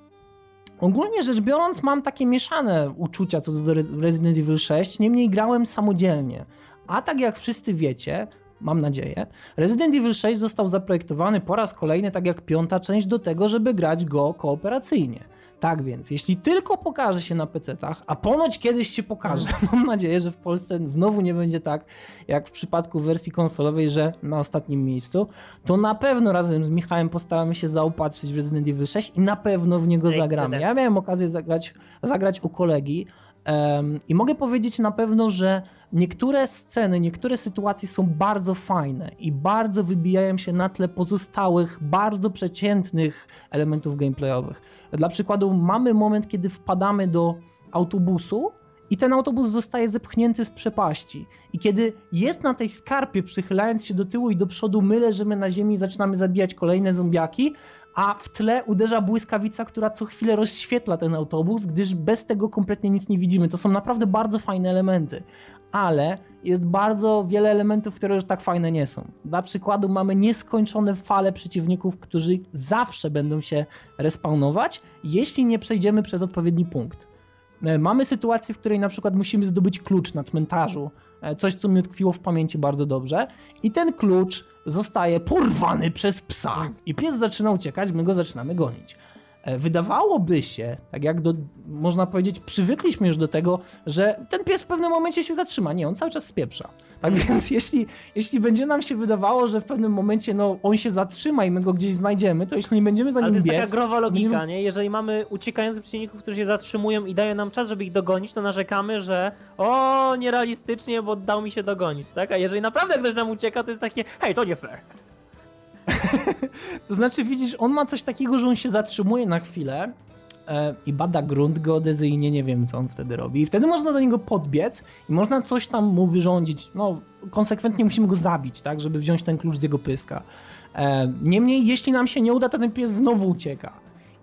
ogólnie rzecz biorąc mam takie mieszane uczucia co do Re- Resident Evil 6, niemniej grałem samodzielnie. A tak jak wszyscy wiecie, mam nadzieję, Resident Evil 6 został zaprojektowany po raz kolejny, tak jak piąta część, do tego, żeby grać go kooperacyjnie. Tak więc, jeśli tylko pokaże się na PC-tach, a ponoć kiedyś się pokaże, mam nadzieję, że w Polsce znowu nie będzie tak, jak w przypadku wersji konsolowej, że na ostatnim miejscu, to na pewno razem z Michałem postaramy się zaopatrzyć w Resident Evil 6 i na pewno w niego Excellent. zagramy. Ja miałem okazję zagrać, zagrać u kolegi i mogę powiedzieć na pewno, że niektóre sceny, niektóre sytuacje są bardzo fajne i bardzo wybijają się na tle pozostałych, bardzo przeciętnych elementów gameplayowych. Dla przykładu, mamy moment, kiedy wpadamy do autobusu i ten autobus zostaje zepchnięty z przepaści. I kiedy jest na tej skarpie, przychylając się do tyłu i do przodu, my leżymy na ziemi i zaczynamy zabijać kolejne zombiaki, a w tle uderza błyskawica, która co chwilę rozświetla ten autobus, gdyż bez tego kompletnie nic nie widzimy. To są naprawdę bardzo fajne elementy, ale jest bardzo wiele elementów, które już tak fajne nie są. Dla przykładu mamy nieskończone fale przeciwników, którzy zawsze będą się respawnować, jeśli nie przejdziemy przez odpowiedni punkt. E, Mamy sytuację, w której na przykład musimy zdobyć klucz na cmentarzu, e, coś co mi utkwiło w pamięci bardzo dobrze, i ten klucz zostaje porwany przez psa. I pies zaczyna uciekać, my go zaczynamy gonić. E, Wydawałoby się, tak jak do, można powiedzieć, przywykliśmy już do tego, że ten pies w pewnym momencie się zatrzyma. Nie, on cały czas spieprza. Tak więc jeśli, jeśli będzie nam się wydawało, że w pewnym momencie no, on się zatrzyma i my go gdzieś znajdziemy, to jeśli nie będziemy za Ale to nim jest biec... taka growa logika, będziemy- nie? Jeżeli mamy uciekających przeciwników, którzy się zatrzymują i dają nam czas, żeby ich dogonić, to narzekamy, że o, nierealistycznie, bo dał mi się dogonić, tak? A jeżeli naprawdę ktoś nam ucieka, to jest takie, hej, to nie fair. To znaczy, widzisz, on ma coś takiego, że on się zatrzymuje na chwilę i bada grunt geodezyjnie, nie wiem co on wtedy robi. I wtedy można do niego podbiec i można coś tam mu wyrządzić. No, konsekwentnie musimy go zabić, tak, żeby wziąć ten klucz z jego pyska. E, niemniej, jeśli nam się nie uda, to ten pies znowu ucieka.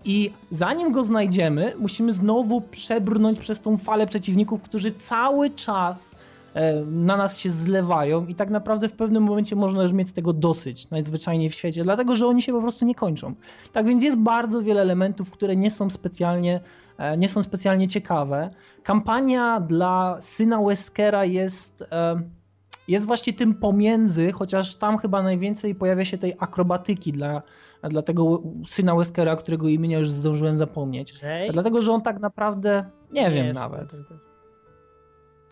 I zanim go znajdziemy, musimy znowu przebrnąć przez tą falę przeciwników, którzy cały czas e, na nas się zlewają i tak naprawdę w pewnym momencie można już mieć tego dosyć, najzwyczajniej w świecie, dlatego że oni się po prostu nie kończą. Tak więc jest bardzo wiele elementów, które nie są specjalnie, e, nie są specjalnie ciekawe. Kampania dla syna Weskera jest, e, jest właśnie tym pomiędzy, chociaż tam chyba najwięcej pojawia się tej akrobatyki dla, dla tego syna Weskera, którego imienia już zdążyłem zapomnieć. Jay? Dlatego, że on tak naprawdę, nie, wiem jeszcze nawet,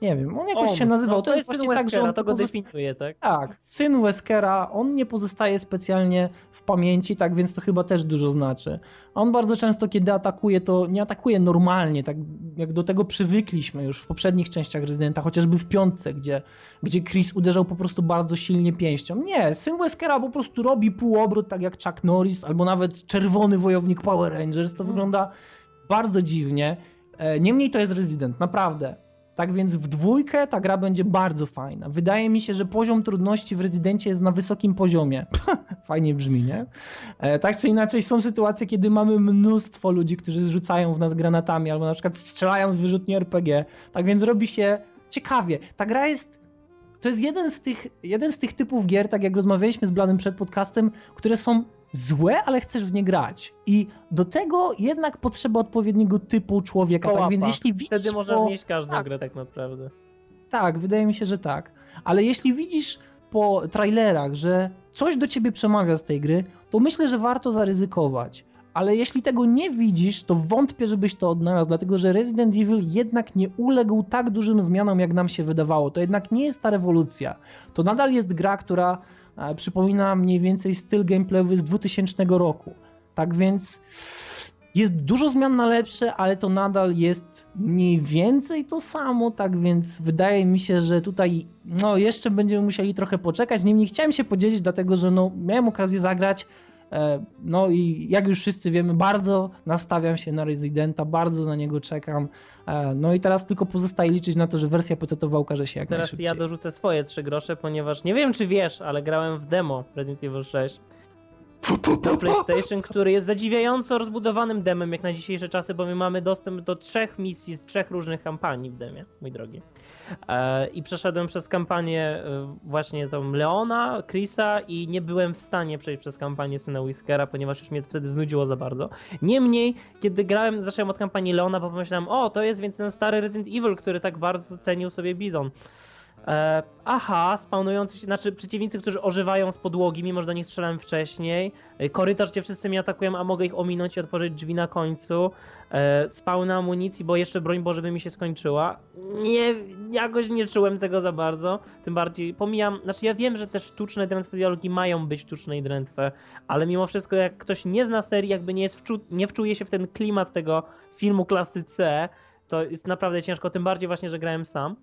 nie wiem, on jakoś Om. się nazywał, No, to, jest właśnie syn tak, że Weskera, on to go definiuje, tak? tak, syn Weskera, on nie pozostaje specjalnie w pamięci, tak więc to chyba też dużo znaczy. On bardzo często, kiedy atakuje, to nie atakuje normalnie, tak jak do tego przywykliśmy już w poprzednich częściach Rezydenta, chociażby w piątce, gdzie, gdzie Chris uderzał po prostu bardzo silnie pięścią. Nie, syn Weskera po prostu robi półobrót, tak jak Chuck Norris, albo nawet czerwony wojownik Power Rangers. To Mhm. wygląda bardzo dziwnie. E, Niemniej to jest Resident, naprawdę. Tak więc w dwójkę ta gra będzie bardzo fajna. Wydaje mi się, że poziom trudności w Rezydencie jest na wysokim poziomie. Fajnie brzmi, nie? E, tak czy inaczej są sytuacje, kiedy mamy mnóstwo ludzi, którzy zrzucają w nas granatami albo na przykład strzelają z wyrzutni RPG. Tak więc robi się ciekawie. Ta gra jest to jest jeden z tych, jeden z tych typów gier, tak jak rozmawialiśmy z Blanem przed podcastem, które są złe, ale chcesz w nie grać. I do tego jednak potrzeba odpowiedniego typu człowieka. Kołapa. Tak więc jeśli widzisz Wtedy można po... znieść każdą tak. grę tak naprawdę. Tak, wydaje mi się, że tak. Ale jeśli widzisz po trailerach, że coś do ciebie przemawia z tej gry, to myślę, że warto zaryzykować. Ale jeśli tego nie widzisz, to wątpię, żebyś to odnalazł, dlatego że Resident Evil jednak nie uległ tak dużym zmianom, jak nam się wydawało. To jednak nie jest ta rewolucja. To nadal jest gra, która przypomina mniej więcej styl gameplayowy z 2000 roku. Tak więc jest dużo zmian na lepsze, ale to nadal jest mniej więcej to samo, tak więc wydaje mi się, że tutaj no jeszcze będziemy musieli trochę poczekać. Niemniej chciałem się podzielić, dlatego że no, miałem okazję zagrać. E, No i jak już wszyscy wiemy, bardzo nastawiam się na Residenta, bardzo na niego czekam. E, No i teraz tylko pozostaje liczyć na to, że wersja PC-towa ukaże się jak Teraz najszybciej. ja dorzucę swoje trzy grosze, ponieważ nie wiem czy wiesz, ale grałem w demo Resident Evil 6 na PlayStation, który jest zadziwiająco rozbudowanym demem jak na dzisiejsze czasy, bo my mamy dostęp do trzech misji z trzech różnych kampanii w demie, mój drogi. E, I przeszedłem przez kampanię e, właśnie tą Leona, Chrisa i nie byłem w stanie przejść przez kampanię syna Whiskera, ponieważ już mnie wtedy znudziło za bardzo. Niemniej, kiedy grałem, zacząłem od kampanii Leona, bo pomyślałem, o, to jest więc ten stary Resident Evil, który tak bardzo cenił sobie Bizon. E, aha, spawnujący się, znaczy przeciwnicy, którzy ożywają z podłogi, mimo że do nich strzelałem wcześniej. E, korytarz, gdzie wszyscy mnie atakują, a mogę ich ominąć i otworzyć drzwi na końcu. E, spawn amunicji, bo jeszcze broń Boże by mi się skończyła. Nie, jakoś nie czułem tego za bardzo. Tym bardziej pomijam, znaczy ja wiem, że te sztuczne drętwe dialogi mają być sztuczne i drętwe, ale mimo wszystko jak ktoś nie zna serii, jakby nie, jest wczu, nie wczuje się w ten klimat tego filmu klasy C, to jest naprawdę ciężko, tym bardziej właśnie, że grałem sam.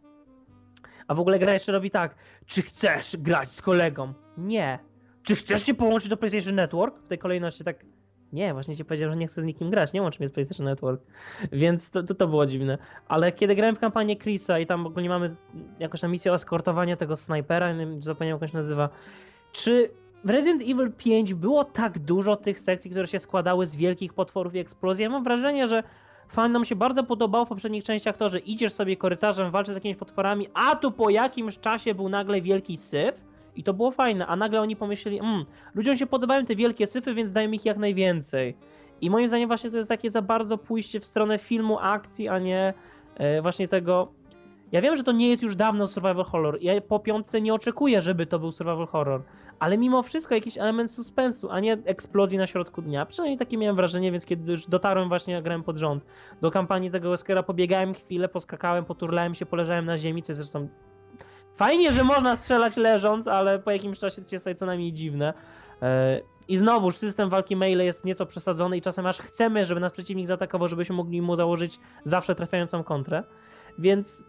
A w ogóle gra jeszcze robi tak. Czy chcesz grać z kolegą? Nie. Czy chcesz się połączyć do PlayStation Network? W tej kolejności tak. Nie, właśnie ci powiedział, że nie chcę z nikim grać, nie łączy mnie z PlayStation Network. Więc to, to, to było dziwne. Ale kiedy grałem w kampanię Chrisa i tam ogólnie mamy jakąś tam misję eskortowania tego snajpera, nie wiem, zapomniałem jak się nazywa. Czy w Resident Evil 5 było tak dużo tych sekcji, które się składały z wielkich potworów i eksplozji? Ja mam wrażenie, że fanom się bardzo podobało w poprzednich częściach to, że idziesz sobie korytarzem, walczysz z jakimiś potworami, a tu po jakimś czasie był nagle wielki syf i to było fajne, a nagle oni pomyśleli, mm, ludziom się podobają te wielkie syfy, więc dajmy ich jak najwięcej. I moim zdaniem właśnie to jest takie za bardzo pójście w stronę filmu, akcji, a nie e, właśnie tego... Ja wiem, że to nie jest już dawno survival horror. Ja po piątce nie oczekuję, żeby to był survival horror. Ale mimo wszystko jakiś element suspensu, a nie eksplozji na środku dnia. Przynajmniej takie miałem wrażenie, więc kiedy już dotarłem właśnie, grałem pod rząd do kampanii tego Weskera, pobiegałem chwilę, poskakałem, poturlałem się, poleżałem na ziemi, co jest zresztą fajnie, że można strzelać leżąc, ale po jakimś czasie to się staje co najmniej dziwne. E, I znowuż system walki maile jest nieco przesadzony i czasem aż chcemy, żeby nas przeciwnik zaatakował, żebyśmy mogli mu założyć zawsze trafiającą kontrę. Więc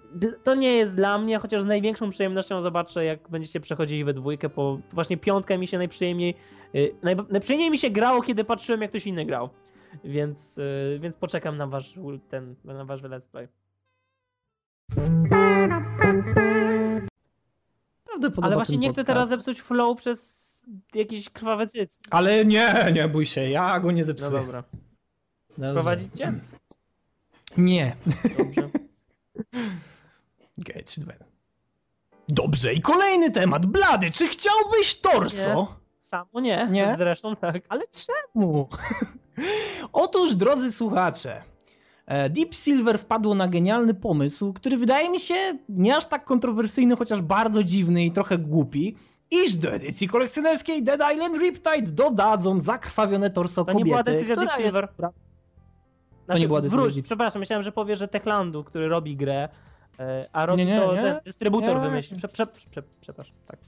to nie jest dla mnie, chociaż z największą przyjemnością zobaczę, jak będziecie przechodzili we dwójkę, bo właśnie piątka mi się najprzyjemniej, najb- najprzyjemniej mi się grało, kiedy patrzyłem, jak ktoś inny grał. Więc, y, więc poczekam na wasz ten, na wasz let's play. Ale właśnie nie chcę podcast. teraz zepsuć flow przez jakieś krwawe cycki. Ale nie, nie bój się, ja go nie No zepsuję. dobra. Dobrze. Prowadzicie? Nie. Dobrze. Get Dobrze, i kolejny temat. Blady, czy chciałbyś torso? Samo nie. Nie? Zresztą tak. Ale czemu? Otóż, drodzy słuchacze, e, Deep Silver wpadło na genialny pomysł, który wydaje mi się nie aż tak kontrowersyjny, chociaż bardzo dziwny i trochę głupi, iż do edycji kolekcjonerskiej Dead Island Riptide dodadzą zakrwawione torso To kobiety, nie była decyzja Deep jest... Znaczy, nie była decyzja wróć, Przepraszam, myślałem, że powie, że Techlandu, który robi grę, e, a robi Nie, nie, to nie. ten dystrybutor Nie. wymyślił. Prze, prze, prze, przepraszam, tak.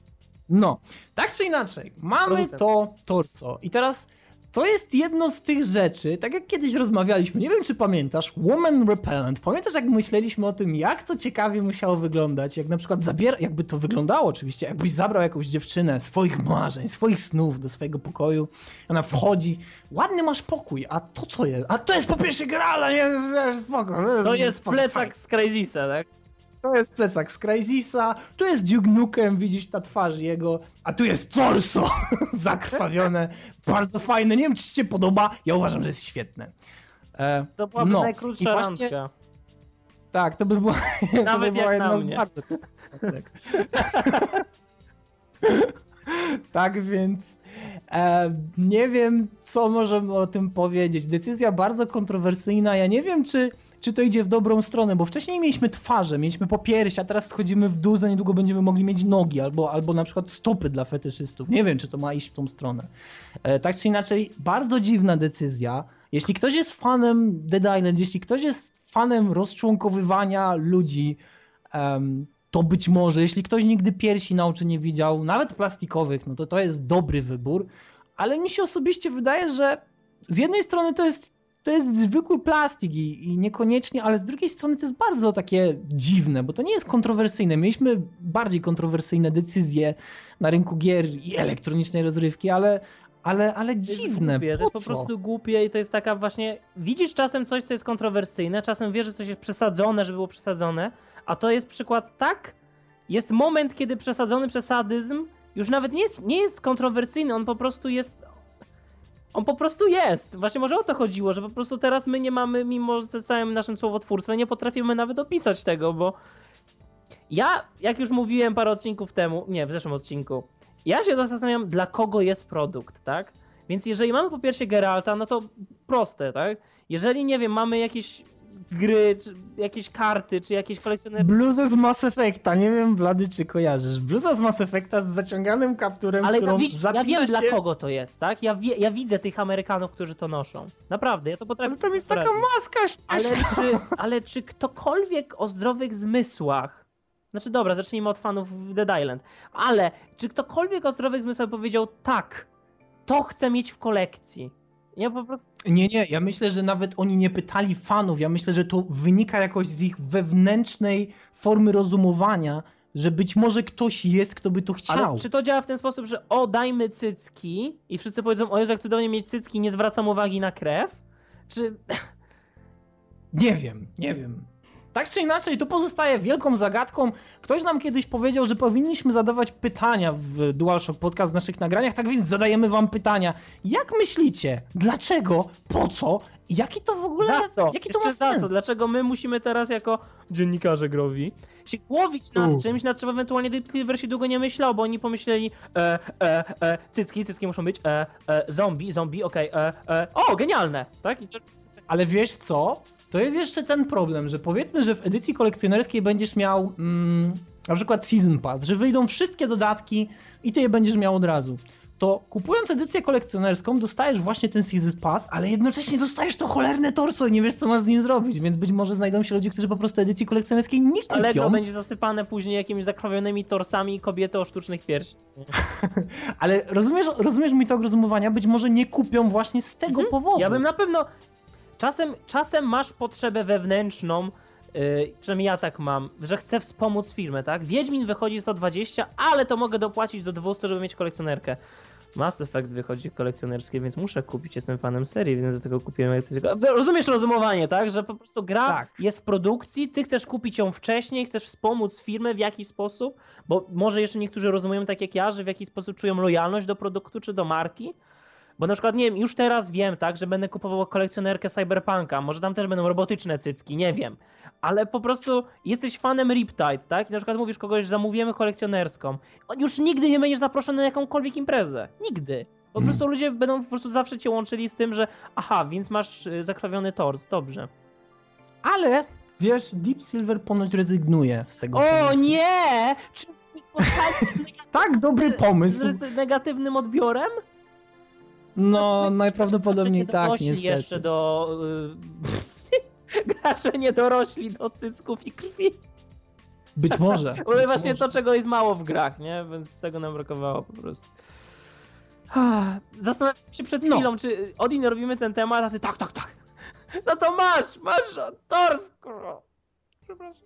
No, tak czy inaczej, mamy Producent. to torso. I teraz to jest jedno z tych rzeczy, tak jak kiedyś rozmawialiśmy, nie wiem czy pamiętasz, Woman Repellent. Pamiętasz jak myśleliśmy o tym, jak to ciekawie musiało wyglądać, jak na przykład zabiera, jakby to wyglądało oczywiście, jakbyś zabrał jakąś dziewczynę swoich marzeń, swoich snów do swojego pokoju, ona wchodzi, ładny masz pokój, a to co jest? A to jest po pierwsze grala, nie, wiesz, spoko. To jest plecak z Crazysa, tak? To jest plecak z Crysisa, tu jest Duke Nukem, widzisz na twarzy jego, a tu jest torso zakrwawione, bardzo fajne, nie wiem czy ci się podoba, ja uważam, że jest świetne. E, To byłaby no, najkrótsza właśnie- randka. Tak, to by była, to by Nawet była jak na jedna z bardzo... tak więc e, nie wiem, co możemy o tym powiedzieć. Decyzja bardzo kontrowersyjna. Ja nie wiem, czy, czy to idzie w dobrą stronę, bo wcześniej mieliśmy twarze, mieliśmy popierś, a teraz schodzimy w dół, za niedługo będziemy mogli mieć nogi albo, albo na przykład stopy dla fetyszystów. Nie wiem, czy to ma iść w tą stronę. E, tak czy inaczej, bardzo dziwna decyzja. Jeśli ktoś jest fanem Dead Island, jeśli ktoś jest fanem rozczłonkowywania ludzi, em, to być może, jeśli ktoś nigdy piersi na oczy nie widział, nawet plastikowych, no to to jest dobry wybór, ale mi się osobiście wydaje, że z jednej strony to jest, to jest zwykły plastik i, i niekoniecznie, ale z drugiej strony to jest bardzo takie dziwne, bo to nie jest kontrowersyjne. Mieliśmy bardziej kontrowersyjne decyzje na rynku gier i elektronicznej rozrywki, ale, ale, ale To jest dziwne. Głupie, to jest po prostu głupie i to jest taka właśnie. Widzisz czasem coś, co jest kontrowersyjne, czasem wiesz, że coś jest przesadzone, żeby było przesadzone, a to jest przykład tak. Jest moment, kiedy przesadzony przesadyzm już nawet nie, nie jest kontrowersyjny, on po prostu jest. On po prostu jest. Właśnie może o to chodziło, że po prostu teraz my nie mamy, mimo ze całym naszym słowotwórstwem, nie potrafimy nawet opisać tego, bo ja, jak już mówiłem parę odcinków temu, nie, w zeszłym odcinku, ja się zastanawiam, dla kogo jest produkt, tak? Więc jeżeli mamy po pierwsze Geralta, no to proste, tak? Jeżeli, nie wiem, mamy jakieś gry, czy jakieś karty, czy jakieś kolekcjonerskie... Bluzę z Mass Effecta, nie wiem Blady czy kojarzysz. Bluza z Mass Effecta z zaciąganym kapturem, Ale którą ja, wi- ja wiem, się... dla kogo to jest, tak? Ja, wie, ja widzę tych Amerykanów, którzy to noszą. Naprawdę, ja to potrafię Ale tam jest taka maska Ale czy, ale czy ktokolwiek o zdrowych zmysłach, znaczy dobra, zacznijmy od fanów Dead Island, ale czy ktokolwiek o zdrowych zmysłach powiedział tak, to chcę mieć w kolekcji? Ja po prostu... Nie, nie, ja myślę, że nawet oni nie pytali fanów, ja myślę, że to wynika jakoś z ich wewnętrznej formy rozumowania, że być może ktoś jest, kto by to chciał. Ale czy to działa w ten sposób, że o, dajmy cycki i wszyscy powiedzą, o Jezu, jak cudownie mieć cycki, nie zwracam uwagi na krew? Czy... Nie wiem, nie wiem. Tak czy inaczej, to pozostaje wielką zagadką. Ktoś nam kiedyś powiedział, że powinniśmy zadawać pytania w DualShock Podcast w naszych nagraniach, tak więc zadajemy wam pytania. Jak myślicie? Dlaczego? Po co? Jaki to w ogóle... Za co? Jaki to ma za sens? co? Dlaczego my musimy teraz jako dziennikarze growi się głowić nad U. czymś, nad czym ewentualnie Silver się długo nie myślał, bo oni pomyśleli e, e, e, cycki, cycki muszą być, e, e, zombie, zombie, okej, e, e, o, genialne, tak? To- Ale wiesz co? To jest jeszcze ten problem, że powiedzmy, że w edycji kolekcjonerskiej będziesz miał mm, na przykład Season Pass, że wyjdą wszystkie dodatki i ty je będziesz miał od razu. To kupując edycję kolekcjonerską dostajesz właśnie ten Season Pass, ale jednocześnie dostajesz to cholerne torso i nie wiesz co masz z nim zrobić, więc być może znajdą się ludzie, którzy po prostu edycji kolekcjonerskiej nie kupią. Ale to będzie zasypane później jakimiś zakrwawionymi torsami kobiety o sztucznych piersiach. Ale rozumiesz, rozumiesz mi to rozumowania? Być może nie kupią właśnie z tego powodu. Mhm. Ja bym na pewno. Czasem, czasem masz potrzebę wewnętrzną, yy, przynajmniej ja tak mam, że chcę wspomóc firmę, tak? Wiedźmin wychodzi 120, ale to mogę dopłacić do 200, żeby mieć kolekcjonerkę. Mass Effect wychodzi kolekcjonerskie, więc muszę kupić, jestem fanem serii, więc dlatego kupiłem. Rozumiesz rozumowanie, tak? Że po prostu gra Tak. jest w produkcji, ty chcesz kupić ją wcześniej, chcesz wspomóc firmę w jakiś sposób, bo może jeszcze niektórzy rozumieją tak jak ja, że w jakiś sposób czują lojalność do produktu czy do marki. Bo na przykład, nie wiem, już teraz wiem, tak, że będę kupował kolekcjonerkę Cyberpunka, może tam też będą robotyczne cycki, nie wiem. Ale po prostu jesteś fanem Riptide, tak? I na przykład mówisz kogoś, że zamówiemy kolekcjonerską. On już nigdy nie będziesz zaproszony na jakąkolwiek imprezę. Nigdy. Po Hmm. prostu ludzie będą po prostu zawsze cię łączyli z tym, że aha, więc masz y, zakrawiony tors, dobrze. Ale wiesz, Deep Silver ponoć rezygnuje z tego O pomysłu. nie! Czy się z negatywnym, Tak dobry pomysł. z negatywnym odbiorem? No, najprawdopodobniej nie tak, dorośli niestety. jeszcze do... Y... Gracze nie dorośli do cycków i krwi. Być może. Bo być właśnie może. to, czego jest mało w grach, nie? Więc tego nam brakowało po prostu. Zastanawiam się przed No. chwilą, czy Odin robimy ten temat, a ty tak, tak, tak. No to masz, masz tors, kurwa. Przepraszam.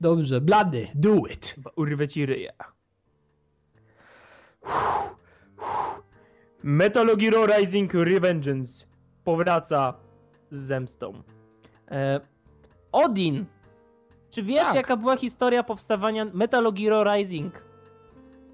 Dobrze, blady, do it. Chyba urwę ci ryja. Metal Gear Rising Revengeance powraca z zemstą. E, Odin, czy wiesz Tak. jaka była historia powstawania Metal Gear Rising?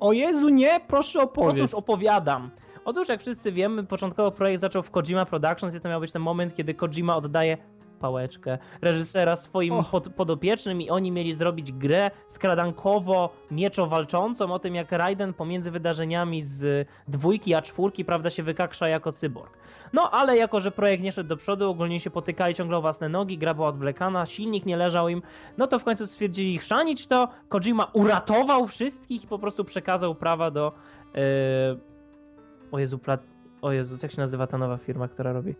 O Jezu, nie, proszę opowiedz. Otóż opowiadam. Otóż jak wszyscy wiemy, początkowo projekt zaczął w Kojima Productions i to miał być ten moment, kiedy Kojima oddaje pałeczkę reżysera swoim O. pod, podopiecznym i oni mieli zrobić grę skradankowo-mieczo-walczącą o tym, jak Raiden pomiędzy wydarzeniami z dwójki a czwórki, prawda, się wykaksza jako cyborg. No, ale jako, że projekt nie szedł do przodu, ogólnie się potykali ciągle o własne nogi, gra była odwlekana, silnik nie leżał im, no to w końcu stwierdzili chrzanić to, Kojima uratował wszystkich i po prostu przekazał prawa do... Yy... O Jezu, plat... O Jezus, jak się nazywa ta nowa firma, która robi?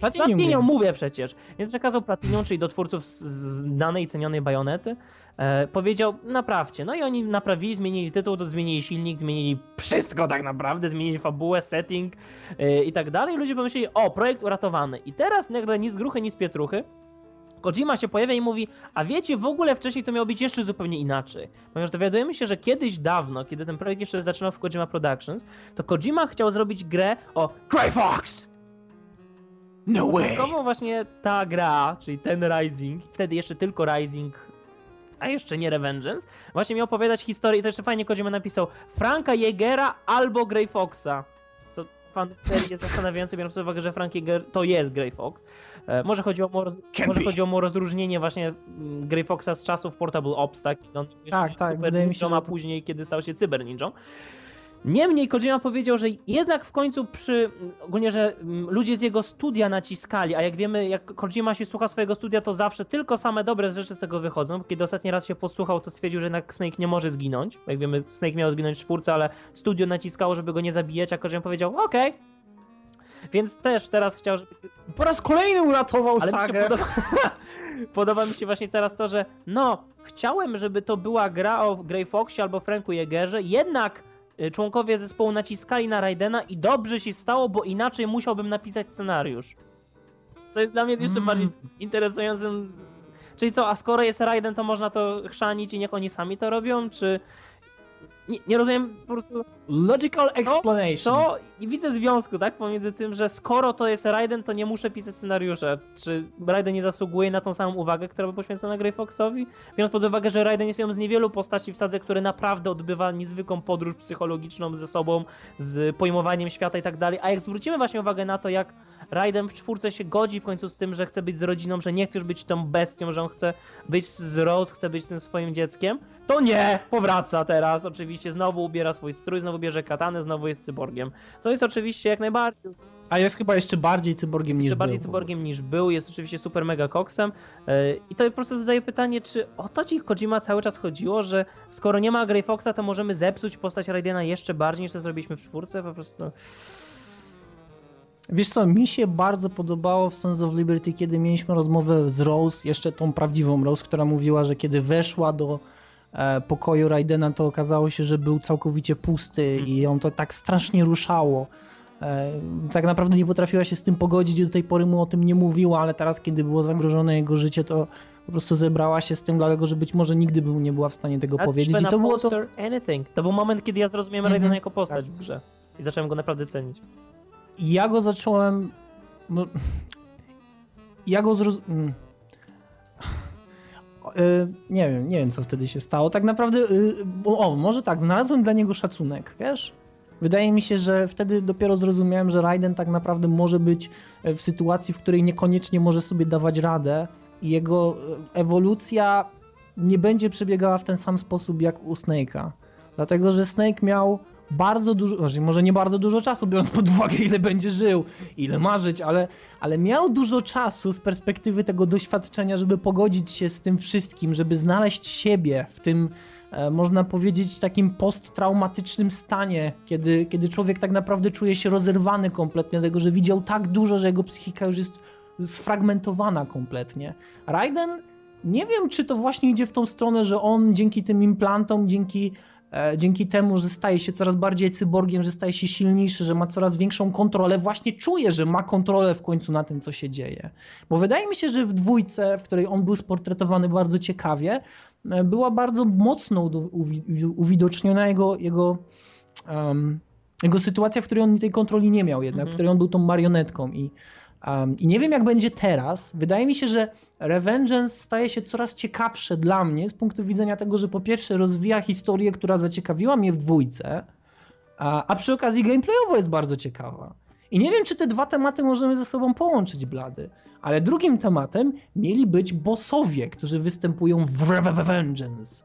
Platinum Platinią Games. mówię przecież. Więc przekazał Platinią, czyli do twórców znanej i cenionej bajonety. E, powiedział, naprawcie. No i oni naprawili, zmienili tytuł, to zmienili silnik, zmienili wszystko tak naprawdę, zmienili fabułę, setting e, i tak dalej. Ludzie pomyśleli, o, projekt uratowany. I teraz nagle ni z gruchy, ni z pietruchy. Kojima się pojawia i mówi, a wiecie, w ogóle wcześniej to miało być jeszcze zupełnie inaczej. Ponieważ dowiadujemy się, że kiedyś dawno, kiedy ten projekt jeszcze zaczynał w Kojima Productions, to Kojima chciał zrobić grę o Cry Fox! No way. Dodatkowo właśnie ta gra, czyli ten Rising, wtedy jeszcze tylko Rising, a jeszcze nie Revengeance, właśnie miał opowiadać historię i to jeszcze fajnie Kojima napisał Franka Jegera albo Grey Foxa. Co fan serii jest zastanawiający, biorąc pod uwagę, że Frank Yeager to jest Grey Fox. E, może chodziło mu roz... Może chodziło mu o rozróżnienie właśnie mm, Grey Foxa z czasów Portable Ops, tak? On Tak, tak, Super wydaje mi się, a że to- później kiedy stał się Cyber Ninją. Niemniej Kojima powiedział, że jednak w końcu przy, ogólnie, że mm, ludzie z jego studia naciskali, a jak wiemy, jak Kojima się słucha swojego studia, to zawsze tylko same dobre rzeczy z tego wychodzą. Kiedy ostatni raz się posłuchał, to stwierdził, że jednak Snake nie może zginąć. Jak wiemy, Snake miał zginąć w czwórce, ale studio naciskało, żeby go nie zabijać, a Kojima powiedział, okej. Więc też teraz chciał, żeby Po raz kolejny uratował ale mi sagę. podoba, podoba mi się właśnie teraz to, że no, chciałem, żeby to była gra o Grey Foxie albo Franku Jägerze, jednak członkowie zespołu naciskali na Raidena i dobrze się stało, bo inaczej musiałbym napisać scenariusz. Co jest dla mnie jeszcze Mm. bardziej interesującym. Czyli co, a skoro jest Raiden, to można to chrzanić i niech oni sami to robią, czy... Nie, nie rozumiem po prostu... Logical explanation. Co? I widzę związku, tak? Pomiędzy tym, że skoro to jest Raiden, to nie muszę pisać scenariusza. Czy Raiden nie zasługuje na tą samą uwagę, która była poświęcona Grey Foxowi? Biorąc pod uwagę, że Raiden jest jedną z niewielu postaci w sadze, który naprawdę odbywa niezwykłą podróż psychologiczną ze sobą, z pojmowaniem świata i tak dalej. A jak zwrócimy właśnie uwagę na to, jak Raiden w czwórce się godzi w końcu z tym, że chce być z rodziną, że nie chce już być tą bestią, że on chce być z Rose, chce być tym swoim dzieckiem, to nie! Powraca teraz, oczywiście, znowu ubiera swój strój, znowu bierze katanę, znowu jest cyborgiem. Co jest oczywiście jak najbardziej A jest chyba jeszcze bardziej cyborgiem niż jeszcze bardziej był. cyborgiem niż był, jest oczywiście super mega koksem. Yy, I to po prostu zadaje pytanie, czy o to ci Kojima cały czas chodziło, że skoro nie ma Grey Foxa, to możemy zepsuć postać Raidena jeszcze bardziej niż to zrobiliśmy w czwórce? Po prostu. Wiesz co, mi się bardzo podobało w Sons of Liberty, kiedy mieliśmy rozmowę z Rose, jeszcze tą prawdziwą Rose, która mówiła, że kiedy weszła do e, pokoju Raidena, to okazało się, że był całkowicie pusty i ją to tak strasznie ruszało. E, tak naprawdę nie potrafiła się z tym pogodzić i do tej pory mu o tym nie mówiła, ale teraz, kiedy było zagrożone jego życie, to po prostu zebrała się z tym, dlatego że być może nigdy by nie była w stanie tego powiedzieć. I to było to. anything. To był moment, kiedy ja zrozumiałem Mhm. Raidena jako postać Tak. w grze. I zacząłem go naprawdę cenić. Ja go zacząłem. No, ja go zrozumiałem. Nie wiem, nie wiem co wtedy się stało. Tak naprawdę, y, o, może tak, znalazłem dla niego szacunek, wiesz? Wydaje mi się, że wtedy dopiero zrozumiałem, że Raiden tak naprawdę może być e, w sytuacji, w której niekoniecznie może sobie dawać radę i jego e, ewolucja nie będzie przebiegała w ten sam sposób jak u Snake'a. Dlatego, że Snake miał bardzo dużo, znaczy może nie bardzo dużo czasu, biorąc pod uwagę ile będzie żył, ile ma żyć, ale, ale miał dużo czasu z perspektywy tego doświadczenia, żeby pogodzić się z tym wszystkim, żeby znaleźć siebie w tym, e, można powiedzieć, takim posttraumatycznym stanie, kiedy, kiedy człowiek tak naprawdę czuje się rozerwany kompletnie, dlatego że widział tak dużo, że jego psychika już jest sfragmentowana kompletnie. Raiden, nie wiem, czy to właśnie idzie w tą stronę, że on dzięki tym implantom, dzięki dzięki temu, że staje się coraz bardziej cyborgiem, że staje się silniejszy, że ma coraz większą kontrolę, właśnie czuje, że ma kontrolę w końcu na tym, co się dzieje. Bo wydaje mi się, że w dwójce, w której on był sportretowany bardzo ciekawie, e, była bardzo mocno uwidoczniona jego, jego, em, jego sytuacja, w której on tej kontroli nie miał jednak, Mhm. w której on był tą marionetką i Um, I nie wiem, jak będzie teraz. Wydaje mi się, że Revengeance staje się coraz ciekawsze dla mnie z punktu widzenia tego, że po pierwsze rozwija historię, która zaciekawiła mnie w dwójce, a, a przy okazji gameplayowo jest bardzo ciekawa. I nie wiem, czy te dwa tematy możemy ze sobą połączyć, blady. Ale drugim tematem mieli być bossowie, którzy występują w Revengeance.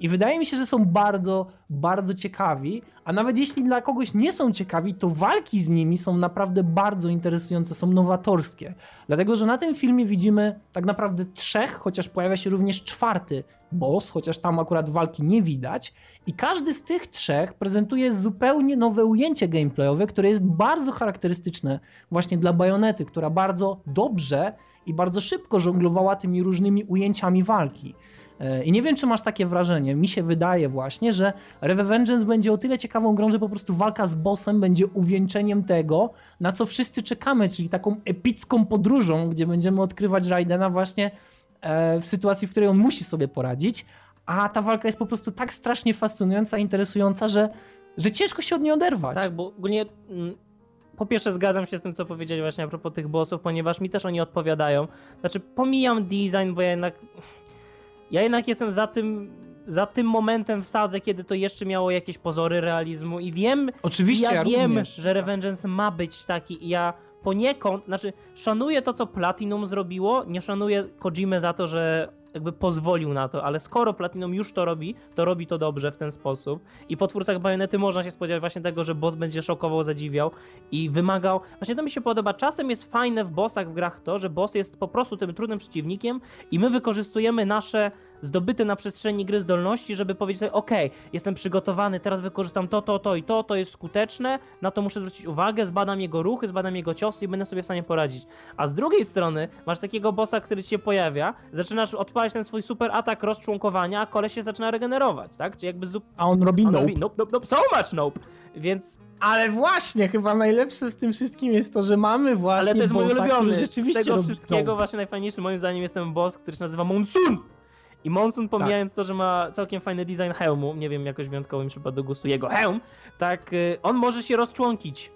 I wydaje mi się, że są bardzo, bardzo ciekawi, a nawet jeśli dla kogoś nie są ciekawi, to walki z nimi są naprawdę bardzo interesujące, są nowatorskie. Dlatego, że na tym filmie widzimy tak naprawdę trzech, chociaż pojawia się również czwarty boss, chociaż tam akurat walki nie widać. I każdy z tych trzech prezentuje zupełnie nowe ujęcie gameplayowe, które jest bardzo charakterystyczne właśnie dla Bajonety, która bardzo dobrze i bardzo szybko żonglowała tymi różnymi ujęciami walki. E, I nie wiem, czy masz takie wrażenie. Mi się wydaje właśnie, że Revengeance będzie o tyle ciekawą grą, że po prostu walka z bossem będzie uwieńczeniem tego, na co wszyscy czekamy, czyli taką epicką podróżą, gdzie będziemy odkrywać Raidena właśnie e, w sytuacji, w której on musi sobie poradzić. A ta walka jest po prostu tak strasznie fascynująca, interesująca, że, że ciężko się od niej oderwać. Tak, bo ogólnie mm, po pierwsze zgadzam się z tym, co powiedziałeś właśnie a propos tych bossów, ponieważ mi też oni odpowiadają. Znaczy pomijam design, bo ja jednak ja jednak jestem za tym za tym momentem w sadze, kiedy to jeszcze miało jakieś pozory realizmu i wiem, Oczywiście, ja, ja wiem, również. że Revengeance ma być taki i ja poniekąd, znaczy szanuję to, co Platinum zrobiło, nie szanuję Kojimę za to, że jakby pozwolił na to, ale skoro Platinum już to robi, to robi to dobrze w ten sposób. I po twórcach Bajonety można się spodziewać właśnie tego, że boss będzie szokował, zadziwiał i wymagał, właśnie to mi się podoba, czasem jest fajne w bossach w grach to, że boss jest po prostu tym trudnym przeciwnikiem i my wykorzystujemy nasze zdobyte na przestrzeni gry zdolności, żeby powiedzieć sobie, ok, jestem przygotowany, teraz wykorzystam to, to, to i to, to jest skuteczne, na to muszę zwrócić uwagę, zbadam jego ruchy, zbadam jego ciosy i będę sobie w stanie poradzić. A z drugiej strony masz takiego bossa, który ci się pojawia, zaczynasz odpalać ten swój super atak rozczłonkowania, a koleś się zaczyna regenerować, tak? Czy jakby zup... A on robi on nope. robi nope, nope, nope, so much nope! Więc, Ale właśnie, chyba najlepsze w tym wszystkim jest to, że mamy właśnie ale to jest mój bossa, ulubiony. który Z tego wszystkiego właśnie najfajniejszy moim zdaniem jest ten boss, który się nazywa Monsoon! I Monsoon, pomijając to, że ma całkiem fajny design hełmu, nie wiem, jakoś wyjątkowo mi przypadł do gustu jego hełm, tak y, on może się rozczłonkić.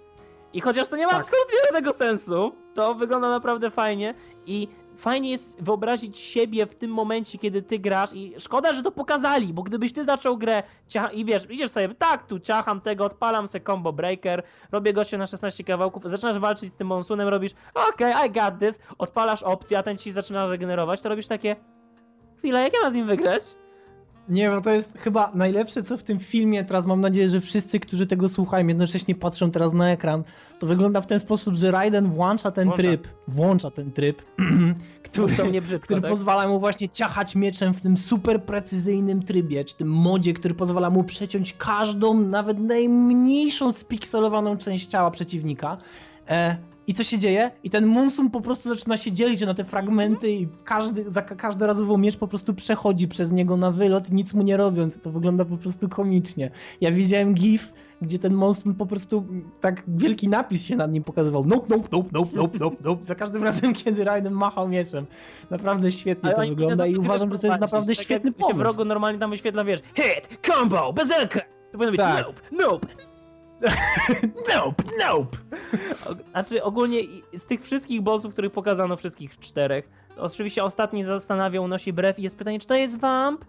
I chociaż to nie ma Tak. absolutnie żadnego sensu, to wygląda naprawdę fajnie i fajnie jest wyobrazić siebie w tym momencie, kiedy ty grasz i szkoda, że to pokazali, bo gdybyś ty zaczął grę ciacha, i wiesz, idziesz sobie, tak, tu ciacham tego, odpalam se combo breaker, robię gościa na 16 kawałków, zaczynasz walczyć z tym monsunem, robisz, okej, I got this, odpalasz opcję, a ten ci zaczyna regenerować, to robisz takie, chwila, jak ja mam z nim wygrać? Nie, bo to jest chyba najlepsze, co w tym filmie. Teraz mam nadzieję, że wszyscy, którzy tego słuchają, jednocześnie patrzą teraz na ekran. To wygląda w ten sposób, że Raiden włącza ten Włącza. tryb. Włącza ten tryb, który, brzydko, który tak? pozwala mu właśnie ciachać mieczem w tym super precyzyjnym trybie, czy tym modzie, który pozwala mu przeciąć każdą, nawet najmniejszą spikselowaną część ciała przeciwnika. E, I co się dzieje? I ten Monsun po prostu zaczyna się dzielić na te fragmenty i każdy, za ka- każdorazowo miecz po prostu przechodzi przez niego na wylot, nic mu nie robiąc. To wygląda po prostu komicznie. Ja widziałem gif, gdzie ten Monsun po prostu tak wielki napis się nad nim pokazywał. Nope, nope, nope, nope, nope, nope, nope. Za każdym razem, kiedy Raiden machał mieczem. Naprawdę świetnie Ale to wygląda i uważam, że to jest naprawdę tak świetny pomysł. wrogu normalnie tam wyświetla, wiesz, hit, combo, bazooka. To powinno być Tak. nope, nope. Nope, nope. Znaczy ogólnie z tych wszystkich bossów, których pokazano, wszystkich czterech, oczywiście ostatni zastanawia, unosi brew i jest pytanie, czy to jest vamp?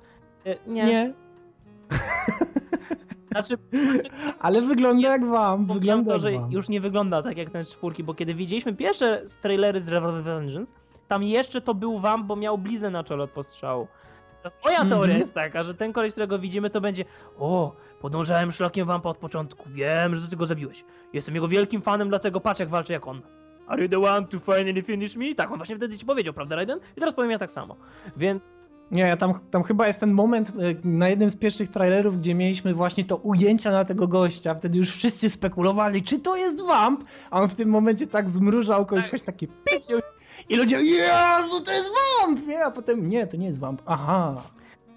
E, Nie. Nie, Znaczy, ale wygląda jak wam, wygląda to, jak że wam. już nie wygląda tak jak ten czwórki, bo kiedy widzieliśmy pierwsze z trailery z Revengeance, tam jeszcze to był vamp, bo miał bliznę na czole od postrzału. Teraz moja Mhm. teoria jest taka, że ten koleś, którego widzimy, to będzie o, podążałem szlakiem wampa od początku, wiem, że do tego zabiłeś. Jestem jego wielkim fanem, dlatego patrz jak walczy jak on. Are you the one to finally finish me? Tak, on właśnie wtedy ci powiedział, prawda, Raiden? I teraz powiem ja tak samo. Więc Nie, tam, tam chyba jest ten moment e, na jednym z pierwszych trailerów, gdzie mieliśmy właśnie to ujęcia na tego gościa. Wtedy już wszyscy spekulowali, czy to jest vamp, a on w tym momencie tak zmrużał kogoś, Tak. taki pik, i ludzie, Jezu, to jest vamp! Nie, a potem, nie, to nie jest vamp. Aha.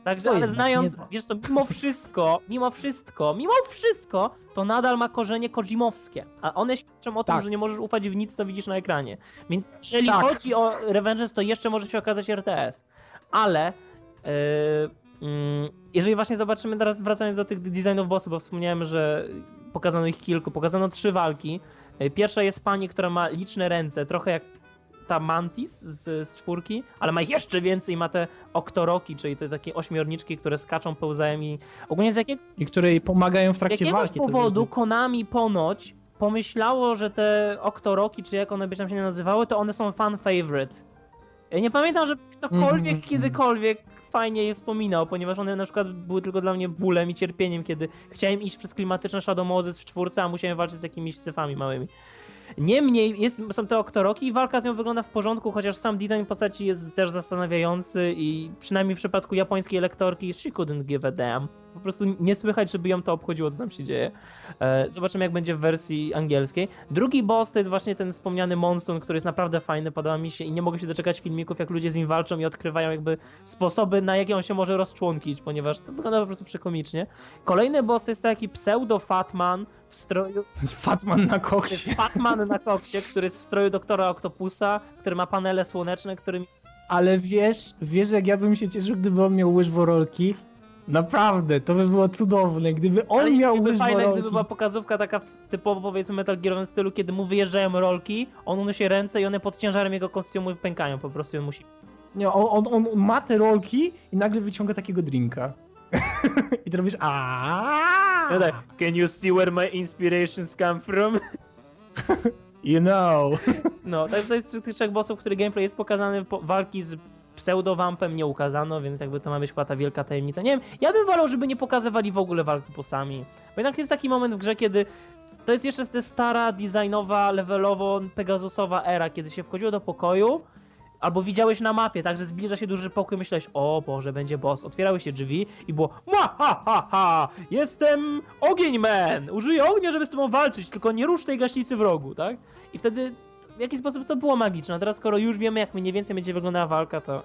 Także, ale znając, wiesz co, mimo wszystko, mimo wszystko, mimo wszystko, to nadal ma korzenie kojimowskie. A one świadczą o tym, Tak. że nie możesz ufać w nic, co widzisz na ekranie. Więc jeżeli Tak. chodzi o Revengeance, to jeszcze może się okazać RTS. Ale yy, mm, jeżeli właśnie zobaczymy, teraz wracając do tych designów bossów, bo wspomniałem, że pokazano ich kilku, pokazano trzy walki. Yy, Pierwsza jest pani, która ma liczne ręce, trochę jak ta Mantis z, z czwórki, ale ma ich jeszcze więcej, ma te oktoroki, czyli te takie ośmiorniczki, które skaczą, pełzają i ogólnie z jakiego, I które jej pomagają w trakcie jakiegoś walki. to powodu jest- Konami ponoć pomyślało, że te oktoroki, czy jak one by tam się nie nazywały, to one są fan favorite. Ja nie pamiętam, że ktokolwiek Mhm. kiedykolwiek fajnie je wspominał, ponieważ one na przykład były tylko dla mnie bólem i cierpieniem, kiedy chciałem iść przez klimatyczne Shadow Moses w czwórce, a musiałem walczyć z jakimiś syfami małymi. Niemniej jest, są te oktoroki i walka z nią wygląda w porządku, chociaż sam design postaci jest też zastanawiający i przynajmniej w przypadku japońskiej lektorki she couldn't give a damn. Po prostu nie słychać, żeby ją to obchodziło, co tam się dzieje. E, Zobaczymy, jak będzie w wersji angielskiej. Drugi boss to jest właśnie ten wspomniany Monsoon, który jest naprawdę fajny, podoba mi się i nie mogę się doczekać filmików, jak ludzie z nim walczą i odkrywają jakby sposoby, na jakie on się może rozczłonkić, ponieważ to wygląda po prostu przekomicznie. Kolejny boss to jest taki pseudo-Fatman w stroju Fatman na koksie. jest Batman na koksie, który jest w stroju doktora Octopusa, który ma panele słoneczne, którymi Ale wiesz, wiesz jak ja bym się cieszył, gdyby on miał łyżworolki? Naprawdę, to by było cudowne. Gdyby on Ale miał byłoby fajne, łyżworolki. gdyby była pokazówka taka w typowo powiedzmy Metal Gearowym stylu, kiedy mu wyjeżdżają rolki, on unosi ręce i one pod ciężarem jego kostiumu pękają, po prostu musi. Nie, on, on, on ma te rolki i nagle wyciąga takiego drinka. I ty robisz. No tak, Can you see where my inspirations come from? You know. No, to jest, to jest z tych trzech bossów, który gameplay jest pokazany, po, walki z pseudowampem nie ukazano, więc jakby to ma być chyba ta wielka tajemnica. Nie wiem, ja bym wolał, żeby nie pokazywali w ogóle walk z bossami. Bo jednak jest taki moment w grze, kiedy to jest jeszcze ta stara, designowa, levelowo, pegasusowa era, kiedy się wchodziło do pokoju, albo widziałeś na mapie, tak, że zbliża się duży pokój myślałeś, o Boże, będzie boss. Otwierały się drzwi i było, ma ha ha ha, jestem ogień man, użyję ognia, żeby z tobą walczyć, tylko nie rusz tej gaśnicy w rogu, tak? I wtedy w jakiś sposób to było magiczne. A teraz skoro już wiemy, jak mniej więcej będzie wyglądała walka, to...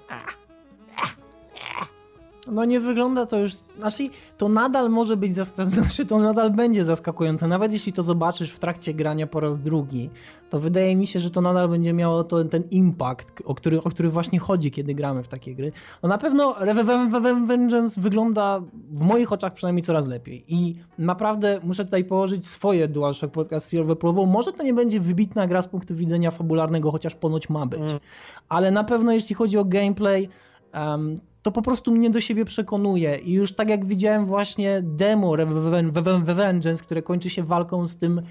No nie wygląda to już, znaczy to nadal może być, znaczy to nadal będzie zaskakujące, nawet jeśli to zobaczysz w trakcie grania po raz drugi, to wydaje mi się, że to nadal będzie miało to, ten impact, o który, o który właśnie chodzi, kiedy gramy w takie gry. No na pewno Revengeance wygląda w moich oczach przynajmniej coraz lepiej i naprawdę muszę tutaj położyć swoje DualShock Podcast Silver Pro, może to nie będzie wybitna gra z punktu widzenia fabularnego, chociaż ponoć ma być, Mm. ale na pewno jeśli chodzi o gameplay, em, to po prostu mnie do siebie przekonuje. I już tak jak widziałem właśnie demo Revengeance, które kończy się walką z tym,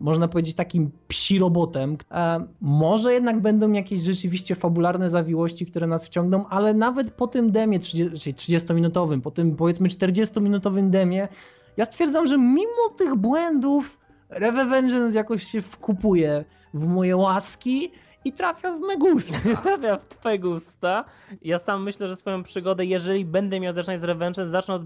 można powiedzieć, takim psi robotem, e, może jednak będą jakieś rzeczywiście fabularne zawiłości, które nas wciągną, ale nawet po tym demie 30 30-minutowym, po tym powiedzmy 40-minutowym demie, ja stwierdzam, że mimo tych błędów Revengeance jakoś się wkupuje w moje łaski i trafia w Megusta. Trafia w twojego usta. Ja sam myślę, że swoją przygodę, jeżeli będę miał zaczynać z Revenge, zacznę od,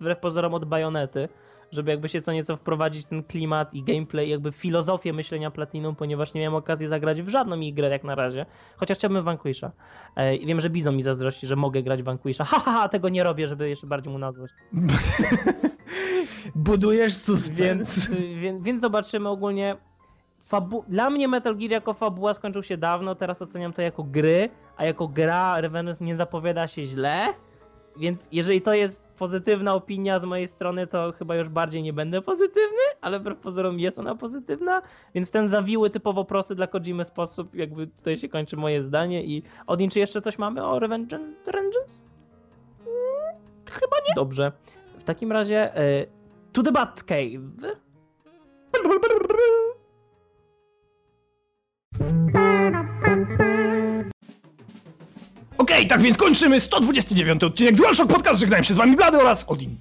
wbrew pozorom od bajonety. żeby jakby się co nieco wprowadzić w ten klimat i gameplay, jakby filozofię myślenia Platinum, ponieważ nie miałem okazji zagrać w żadną ich grę jak na razie, chociaż chciałbym Vanquisha. E, I wiem, że Bizon mi zazdrości, że mogę grać w Vanquisha. Ha, ha, ha, tego nie robię, żeby jeszcze bardziej mu nazwać. Budujesz suspense. Więc, więc, więc zobaczymy ogólnie. Fabu- Dla mnie Metal Gear jako fabuła skończył się dawno, teraz oceniam to jako gry, a jako gra Revenant nie zapowiada się źle. Więc jeżeli to jest pozytywna opinia z mojej strony, to chyba już bardziej nie będę pozytywny, ale wbrew pozorom jest ona pozytywna, więc ten zawiły, typowo prosty dla Kojimy sposób, jakby tutaj się kończy moje zdanie i Odin, czy jeszcze coś mamy o Revenge Revengeance? Chyba nie. Dobrze. W takim razie y, To the Batcave. Okej, tak więc kończymy 129 odcinek DualShock Podcast. Żegnają się z wami Blady oraz Odin.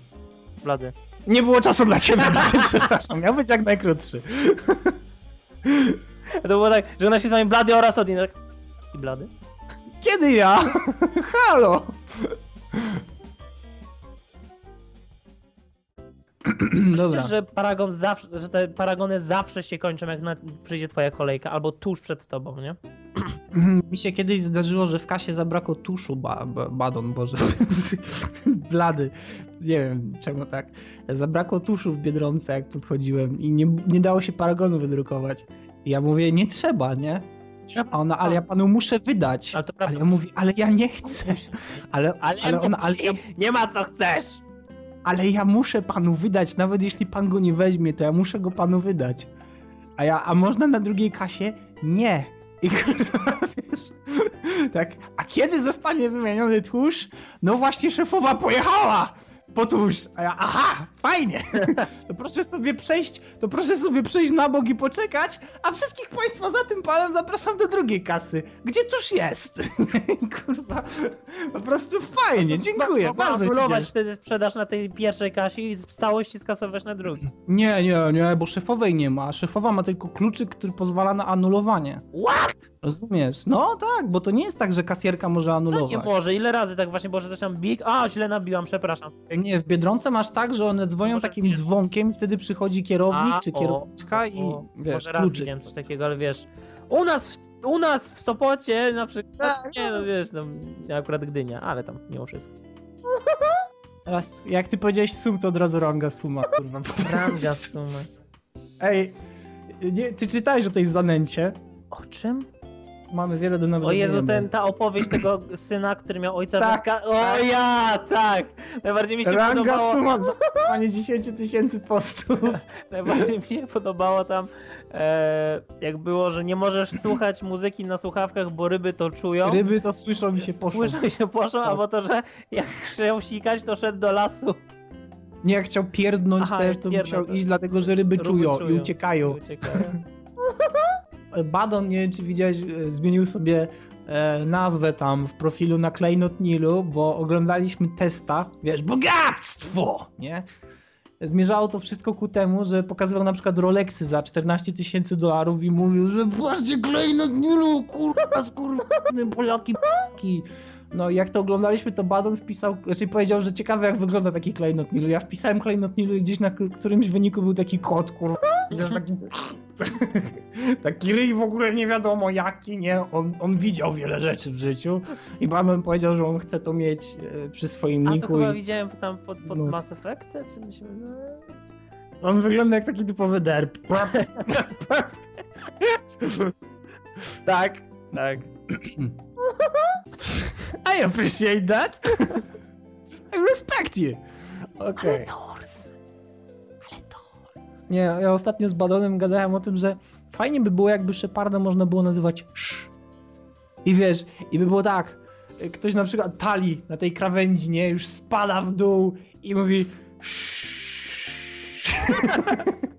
Blady. Nie było czasu dla ciebie, Blady, przepraszam. Miał być jak najkrótszy. To było tak, że ona się z wami Blady oraz Odin. Tak. I Blady? Kiedy ja? Halo! Dobra. Wiesz, że Paragon zawsze, że te paragony zawsze się kończą, jak na, przyjdzie twoja kolejka, albo tuż przed tobą, nie? Mi się kiedyś zdarzyło, że w kasie zabrakło tuszu, ba, ba, badon, boże. Blady. Nie wiem czemu tak. Zabrakło tuszu w Biedronce, jak podchodziłem i nie, nie dało się paragonu wydrukować. I ja mówię, nie trzeba, nie? A ona, ale ja panu muszę wydać. Ale to Ale ja mówię, ale ja nie chcę. Ale, Ale, ale, ona, ale, ja, nie ma co chcesz! Ale ja muszę panu wydać, nawet jeśli pan go nie weźmie, to ja muszę go panu wydać. A ja, a można na drugiej kasie? Nie. I wiesz, tak, a kiedy zostanie wymieniony tłuszcz? No właśnie szefowa pojechała po tłuszcz. A ja, aha, fajnie. To proszę sobie przejść, to proszę sobie przejść na bok i poczekać, a wszystkich państwa za tym panem zapraszam do drugiej kasy, gdzie tuż jest. Kurwa, po prostu fajnie, dziękuję, Mogła bardzo ci anulować dziękuję. wtedy sprzedaż na tej pierwszej kasie i z całości skasować na drugiej. Nie, nie, nie, bo szefowej nie ma. Szefowa ma tylko kluczyk, który pozwala na anulowanie. What? Rozumiesz? No tak, bo to nie jest tak, że kasjerka może Co anulować. nie może? Ile razy tak właśnie, Boże, coś tam big? A, źle nabiłam, przepraszam. Nie, w Biedronce masz tak, że one dzwonią Może takim nie. dzwonkiem i wtedy przychodzi kierownik A, czy o, kierowniczka i o, wiesz, Może raz kluczyk. coś takiego, ale wiesz, u nas w, u nas w Sopocie na przykład, Tak, nie no wiesz, no, akurat Gdynia, ale tam mimo wszystko. Teraz jak ty powiedziałeś sum, to od razu ranga suma, kurwa. Ranga w sumie. Ej, nie, ty czytałeś o tej zanęcie? O czym? Mamy wiele do O nagrania. Jezu, ten, ta opowieść tego syna, który miał ojca Tak, wędka- O tak. ja, tak! Najbardziej mi się Ranga podobało, suma za panie 10 tysięcy postów. najbardziej mi się podobało tam, e, jak było, że nie możesz słuchać muzyki na słuchawkach, bo ryby to czują. Ryby to słyszą i się poszło. Słyszą się poszło, Tak. albo to, że jak chciał sikać, to szedł do lasu. Nie, jak chciał pierdnąć Aha, też, to musiał tak. iść, dlatego że ryby Ryby czują, czują. i uciekają. I uciekają. Badon, nie wiem czy widziałeś, e, zmienił sobie e, nazwę tam w profilu na Klejnot Nilu, bo oglądaliśmy testa, wiesz, bogactwo, nie? Zmierzało to wszystko ku temu, że pokazywał na przykład Rolexy za 14 tysięcy dolarów i mówił, że patrzcie Klejnot Nilu, kurwa, skurwany Polaki, p***ki. No jak to oglądaliśmy, to Badon wpisał, znaczy powiedział, że ciekawe jak wygląda taki klejnot Nilu. Ja wpisałem klejnot Nilu i gdzieś na którymś wyniku był taki kot, kurwa. Wiesz, taki... taki ryj w ogóle nie wiadomo jaki, nie? On, on widział wiele rzeczy w życiu i Badon powiedział, że on chce to mieć e, przy swoim A to niku. chyba I... widziałem tam pod, pod No. Mass Effecta, czy wydaje? On wygląda jak taki typowy derp. Tak, tak. I appreciate that. I respect you. Okej. Nie, ja ostatnio z Badonem gadałem o tym, że fajnie by było, jakby Sheparda można było nazywać sz. I wiesz, i by było tak, ktoś na przykład tali na tej krawędzi, nie, już spada w dół i mówi "Sz".